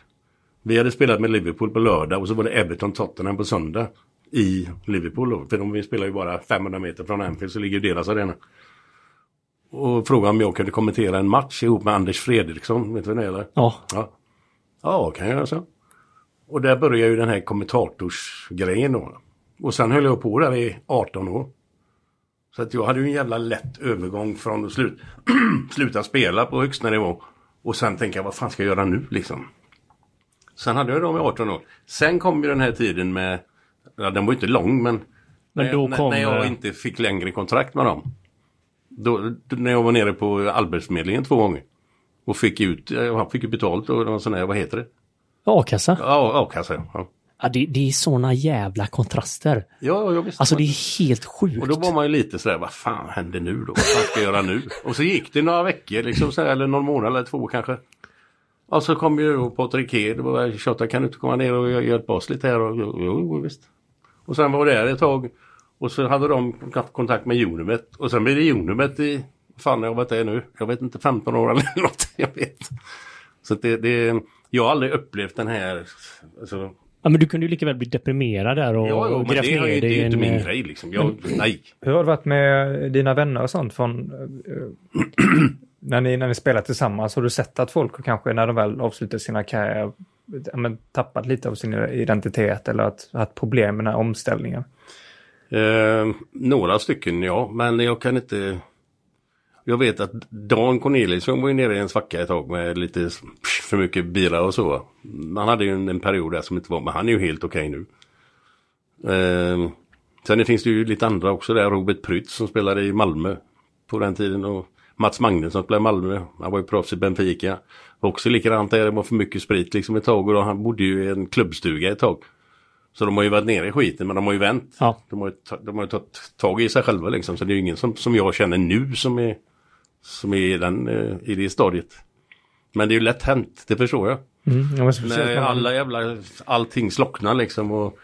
Vi hade spelat med Liverpool på lördag och så var det Everton Tottenham på söndag. I Liverpool då. För de vi spelar ju bara 500 meter från Anfield så ligger ju deras arena. Och frågade om jag kunde kommentera en match ihop med Anders Fredriksson. Vet du vem det är eller? Ja, Ja, ja kan jag göra så. Och där började ju den här kommentatorsgrejen då. Och sen höll jag på där i 18 år. Så att jag hade ju en jävla lätt övergång från att slut, sluta spela på högsta nivå. Och sen tänka vad fan ska jag göra nu liksom. Sen hade jag dem i 18 år. Sen kom ju den här tiden med, ja, den var ju inte lång men, Men när, när, kom, när jag eh, inte fick längre kontrakt med dem. Då, när jag var nere på Arbetsförmedlingen två gånger. Och fick ut, han fick ju betalt och någon sån här, vad heter det? A-kassa? Ja, a-kassa. Ja. Ja, det, det är såna jävla kontraster. Ja, ja, visst. Alltså det är helt sjukt. Och då var man ju lite sådär, vad fan händer nu då? Vad fan ska jag göra nu? Och så gick det några veckor, liksom så här, eller någon månad eller två kanske. Och så kom ju Patrik Hed och tjatade, kan du inte komma ner och hjälpa oss lite här? Och, jo, visst. Och sen var det där ett tag. Och så hade de haft kontakt med Unimet. Och sen blev det Unimet i, fan jag vet det nu, jag vet inte, 15 år eller något. Jag vet. Så det, det, jag har aldrig upplevt den här, alltså, Ja, men du kunde ju lika väl bli deprimerad där och, Ja, ja och men grävt ner det är dig ju i inte en, min eh, grej liksom. Jag, nej. Hur har det varit med dina vänner och sånt från... eh, när, ni, när ni spelar tillsammans, har du sett att folk kanske när de väl avslutar sina karriärer men, tappat lite av sin identitet eller att haft problem med den här omställningen? Eh, några stycken ja, men jag kan inte... Jag vet att Dan Corneliusson var ju nere i en svacka ett tag med lite för mycket bira och så. Han hade ju en, en period där som inte var, men han är ju helt okej nu. Eh, sen finns det ju lite andra också där, Robert Prytz som spelade i Malmö på den tiden och Mats Magnusson som spelade i Malmö. Han var ju proffs i Benfica. Också likadant där, det var för mycket sprit liksom ett tag och då, han bodde ju i en klubbstuga ett tag. Så de har ju varit nere i skiten men de har ju vänt. Ja. De, har ju, de har ju tagit tag i sig själva liksom. Så det är ju ingen som, som jag känner nu som är, som är i, den, eh, i det stadiet. Men det är ju lätt hänt, det förstår jag. Mm, ja, men speciellt När alla jävla, allting slocknar liksom och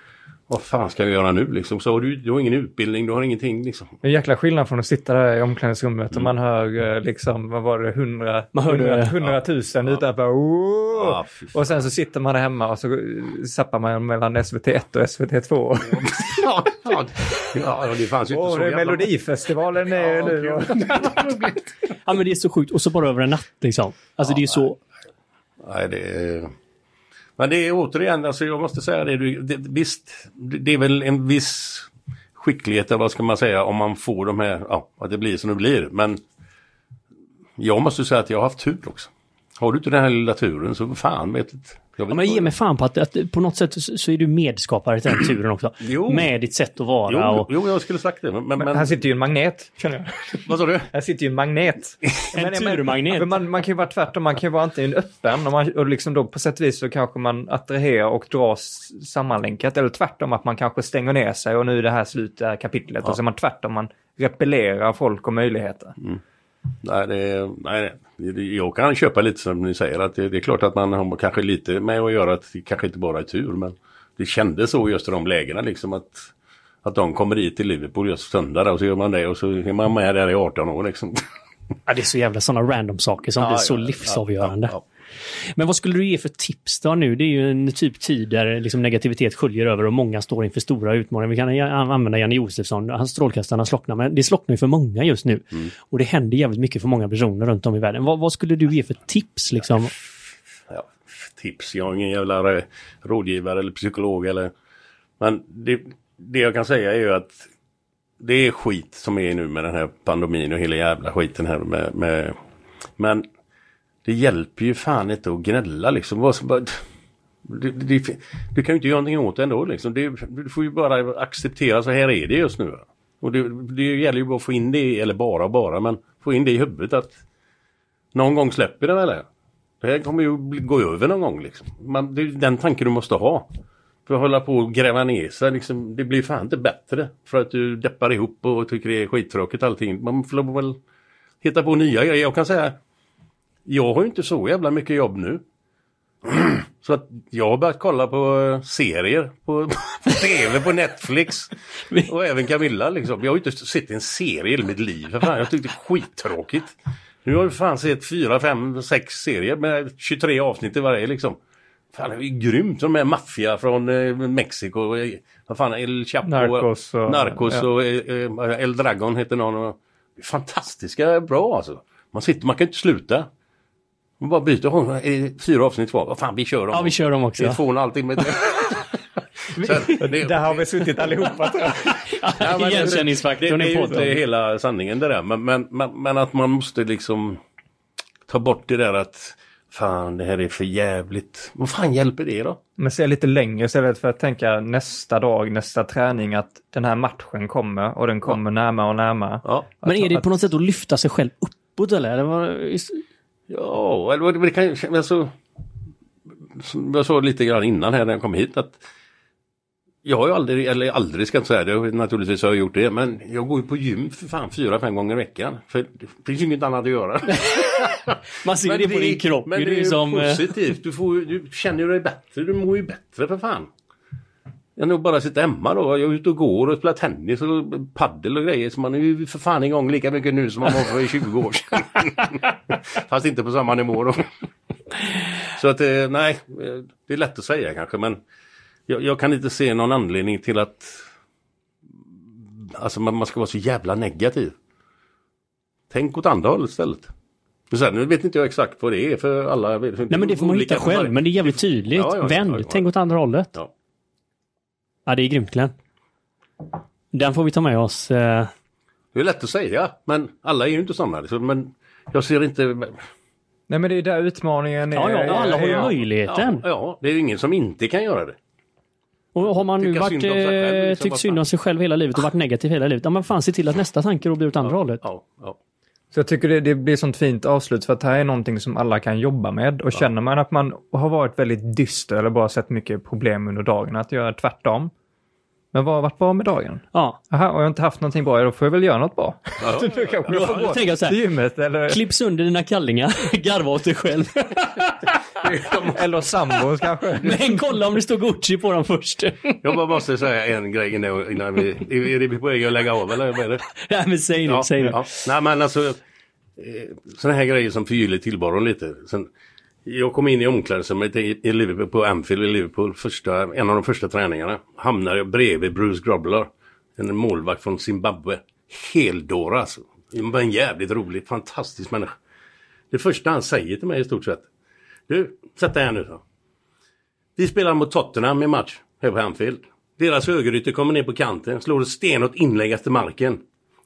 vad fan ska jag göra nu liksom? Så har du, du har ingen utbildning, du har ingenting liksom. Det är en jäkla skillnad från att sitta där i omklädningsrummet och man hör eh, liksom, vad var det, hundra, Man hörde- hundra, hundratusen utanför. Ah, fy fan. och sen så sitter man där hemma och så eh, zappar man mellan SVT1 och SVT2. ja, ja, ja, det fanns ju inte Åh, så det är jävla- Melodifestivalen är Ja, nu. Ja men det är så sjukt och så bara över en natt liksom. Alltså det är så... Nej, det är... Men det är återigen, alltså jag måste säga det, det visst, det det är väl en viss skicklighet, eller vad ska man säga, om man får de här, ja, att det blir som det blir. Men jag måste säga att jag har haft tur också. Har du inte den här lilla turen så fan vet inte. Jag vet Ja, men ge mig fan på att, att på något sätt så, är du medskapare till den turen också. Jo. Med ditt sätt att vara Jo, och... jo, jag skulle sagt det. Men, men, Men här sitter ju en magnet, känner jag. vad sa du? Här sitter ju en magnet. En Men- men- turmagnet. för Man, man kan ju vara tvärtom, man kan ju vara antingen öppen och, man, och liksom då på sätt och vis så kanske man attraherar och dras sammanlänkat. Eller tvärtom att man kanske stänger ner sig och nu är det här slut, det här kapitlet. Och så är man tvärtom, man repellerar folk och möjligheter. Nej, det, nej, jag kan köpa lite som ni säger att det, det är klart att man har kanske lite med att göra att det kanske inte bara är tur men det kändes så just i de lägena liksom att att de kommer hit till Liverpool just söndag och så gör man det och så är man med där i 18 år liksom. Ja, det är så jävla sådana random saker som blir så livsavgörande. Ja, Men vad skulle du ge för tips då nu? Det är ju en typ tid där liksom negativitet sköljer över och många står inför stora utmaningar. Vi kan använda Janne Josefsson, hans strålkastarna slocknar, men det slocknar ju för många just nu. Och det händer jävligt mycket för många personer runt om i världen. Vad, vad skulle du ge för tips liksom? ja, tips. Jag är ingen jävla eh, rådgivare eller psykolog eller... Men det, det jag kan säga är ju att det är skit som är nu med den här pandemin och hela jävla skiten här med... med men det hjälper ju fan inte att gnälla liksom. Du, du, du kan ju inte göra någonting åt det ändå liksom. Du, du får ju bara acceptera så här är det just nu. Och det, det gäller ju bara att få in det, eller bara bara, men få in det i huvudet att någon gång släpper det väl det. Det här kommer ju gå över någon gång liksom. Man, det är den tanken du måste ha. För att hålla på och gräva ner sig liksom, det blir fan inte bättre. För att du deppar ihop och tycker det är skittråkigt allting. Man får väl hitta på nya grejer. Jag kan säga, jag har ju inte så jävla mycket jobb nu. Så att jag har börjat kolla på eh, serier på, på tv, på Netflix. Och även Camilla liksom. Jag har ju inte sett en serie i hela mitt liv. För fan, jag tyckte det är skittråkigt. Nu har jag fan sett fyra, fem, sex serier med 23 avsnitt i varje liksom. Fan det är ju grymt. De är maffia från eh, Mexiko. eh, Vad fan, El Chapo. Narcos och- Narcos ja. och eh, El Dragon heter någon. Fantastiska bra alltså. Man sitter, man kan inte sluta. Man bara byter. Oh, är det fyra avsnitt kvar. Vad fan, vi kör dem. Ja, vi kör dem Det är också. två och en halv timme det- Där har vi suttit allihopa tror jag. Ja, det- Igenkänningsfaktorn det, det är ju inte podden. hela sanningen det där. Men, men, men, men att man måste liksom ta bort det där att Fan, det här är för jävligt. Vad fan hjälper det då? Men se lite längre istället för att tänka nästa dag, nästa träning, att den här matchen kommer och den kommer närmare och närmare. Ja, Men är det på något sätt att lyfta sig själv uppåt eller? eller vad- ja eller det kan ju... Alltså, som jag sa lite grann innan här när jag kom hit att jag har ju aldrig, eller aldrig ska jag inte säga det, naturligtvis har jag gjort det, men jag går ju på gym för fan fyra, fem gånger i veckan. För det finns ju inget annat att göra. Man ser det på din kropp. Men ju, det är ju som, eh, positivt. Du, får, du känner dig bättre. Du mår ju bättre för fan. Än att bara sitta hemma då. Jag är ute och går och spelar tennis och paddel och grejer. Så man är ju för fan igång lika mycket nu som man var för 20 år sedan. Fast inte på samma nivå då. Så att eh, nej, eh, det är lätt att säga kanske men jag, jag kan inte se någon anledning till att Alltså man, man ska vara så jävla negativ. Tänk åt andra hållet istället. Men sen, nu vet inte jag exakt vad det är för alla. Nej men det får man hitta själv. Men det är jävligt tydligt. Ja, ja, Vänd, tänk åt andra hållet. Ja. Ja, det är grymt Glenn. Den får vi ta med oss. eh, Det är lätt att säga, men alla är ju inte sådana. liksom. Men jag ser inte... Nej men det är där utmaningen är. Ja, ja, alla har ju möjligheten. Ja, ja, det är ju ingen som inte kan göra det. Och har man nu Tycka varit, synd själv, eh, liksom, tyckt synd om sig själv hela livet och varit negativ hela livet, ja men fan se till att nästa tanke då blir åt andra hållet. Ja, ja. Så jag tycker det, det blir sånt fint avslut för att det här är någonting som alla kan jobba med. Och känner man att man har varit väldigt dyster eller bara sett mycket problem under dagen, att göra tvärtom. Men vad har varit bra med dagen? Ja. Aha, och jag har inte haft någonting bra, ja, då får jag väl göra något bra. ja, Du kanske Ja, får jag gå tänker så här. till gymmet eller, Klipp sönder dina kallingar, garva åt dig själv. eller sambos kanske. Men kolla om det står Gucci på dem först. Jag bara måste säga en grej innan, vi... Är, det på väg att lägga av eller vad är det? Nej men säg nu, säg nu. ja. Nej men alltså, eh, sådana här grejer som förgyller tillvaron lite. Sen, jag kom in i omklädningsrummet i, i Liverpool, på Anfield i Liverpool, första, en av de första träningarna. Hamnade jag bredvid Bruce Grobbler, en målvakt från Zimbabwe. Heldåre alltså. Men en jävligt rolig, fantastisk människa. Det första han säger till mig i stort sett. Du, sätt dig här nu så. Vi spelar mot Tottenham i match här på Anfield. Deras högerytter kommer ner på kanten, slår ett stenhårt inlägg efter marken.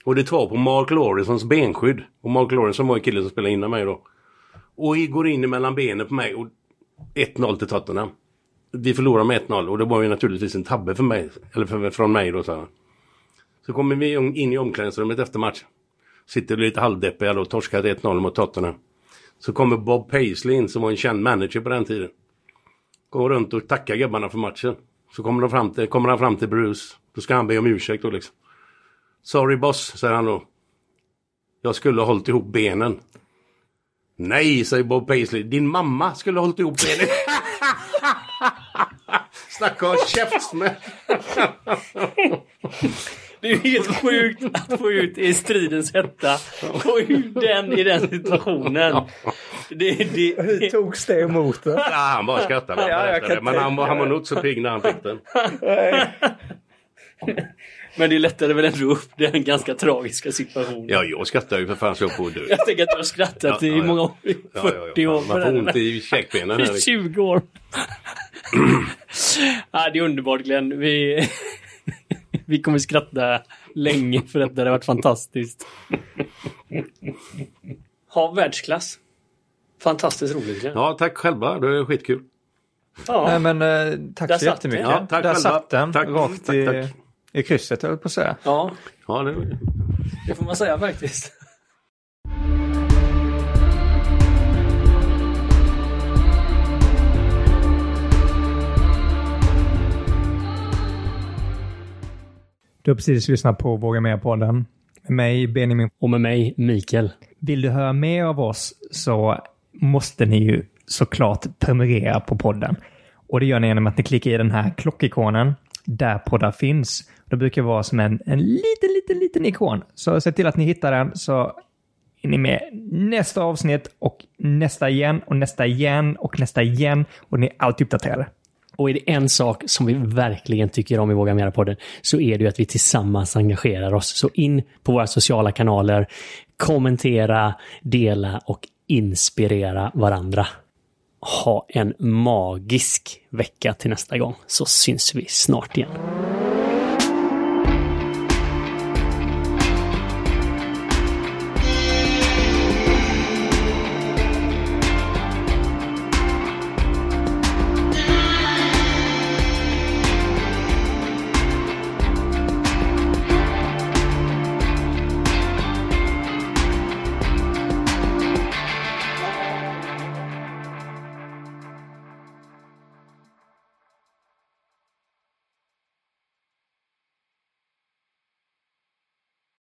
Och det tar på Mark Lawrensons benskydd. Och Mark Lawrenson var ju killen som spelade innan mig då. Och går in mellan benen på mig och 1-0 till Tottenham. Vi förlorar med 1-0 och det var ju naturligtvis en tabbe för mig. Eller för, från mig då så här. Så kommer vi in i omklädningsrummet efter match. Sitter lite halvdeppiga då, torskat 1-0 mot Tottenham. Så kommer Bob Paisley in som var en känd manager på den tiden. Går runt och tackar gubbarna för matchen. Så kommer, de fram till, kommer han fram till Bruce. Då ska han be om ursäkt då liksom. Sorry boss, säger han då. Jag skulle ha hållit ihop benen. Nej, säger Bob Paisley. Din mamma skulle ha hållit ihop benen. Snacka om käftsmäll. Det är ju helt sjukt att få ut i stridens hetta. Få ut den i den situationen. Det, det, Hur togs det emot då? Ja, han bara skrattade. Ja, jag kan men han, var- han var nog inte så pigg när han fick den. men det lättade väl ändå upp den ganska tragiska situationen. Ja, jag skrattar ju för fan så jag att dö. Jag tänker att du har skrattat Ja, i ja, många år. Ja, ja, 40 ja. år. Man får ont i käkbenen. här, I liksom. 20 år. ja, det är underbart Glenn. Vi, vi kommer skratta länge för detta. Det har varit fantastiskt. Ha världsklass. Fantastiskt roligt Glenn. Ja, tack själva. Det är skitkul. Ja. Nej men eh, tack Där så jättemycket. Ja, tack Där själva. satt den, Tack. rakt Tack, i, tack. I krysset höll jag på att säga. ja, Ja, det... det får man säga faktiskt. Du har precis lyssnat på Våga Mer-podden. Med mig, Benjamin. Och med mig, Mikael. Vill du höra mer av oss så måste ni ju såklart prenumerera på podden. Och det gör ni genom att ni klickar i den här klockikonen där poddar finns. Det brukar vara som en, en liten, liten, liten ikon. Så se till att ni hittar den så är ni med nästa avsnitt och nästa igen och nästa igen och nästa igen och ni är alltid uppdaterade. Och är det en sak som vi verkligen tycker om i Våga Mera-podden så är det ju att vi tillsammans engagerar oss. Så in på våra sociala kanaler, kommentera, dela och inspirera varandra. Ha en magisk vecka till nästa gång så syns vi snart igen.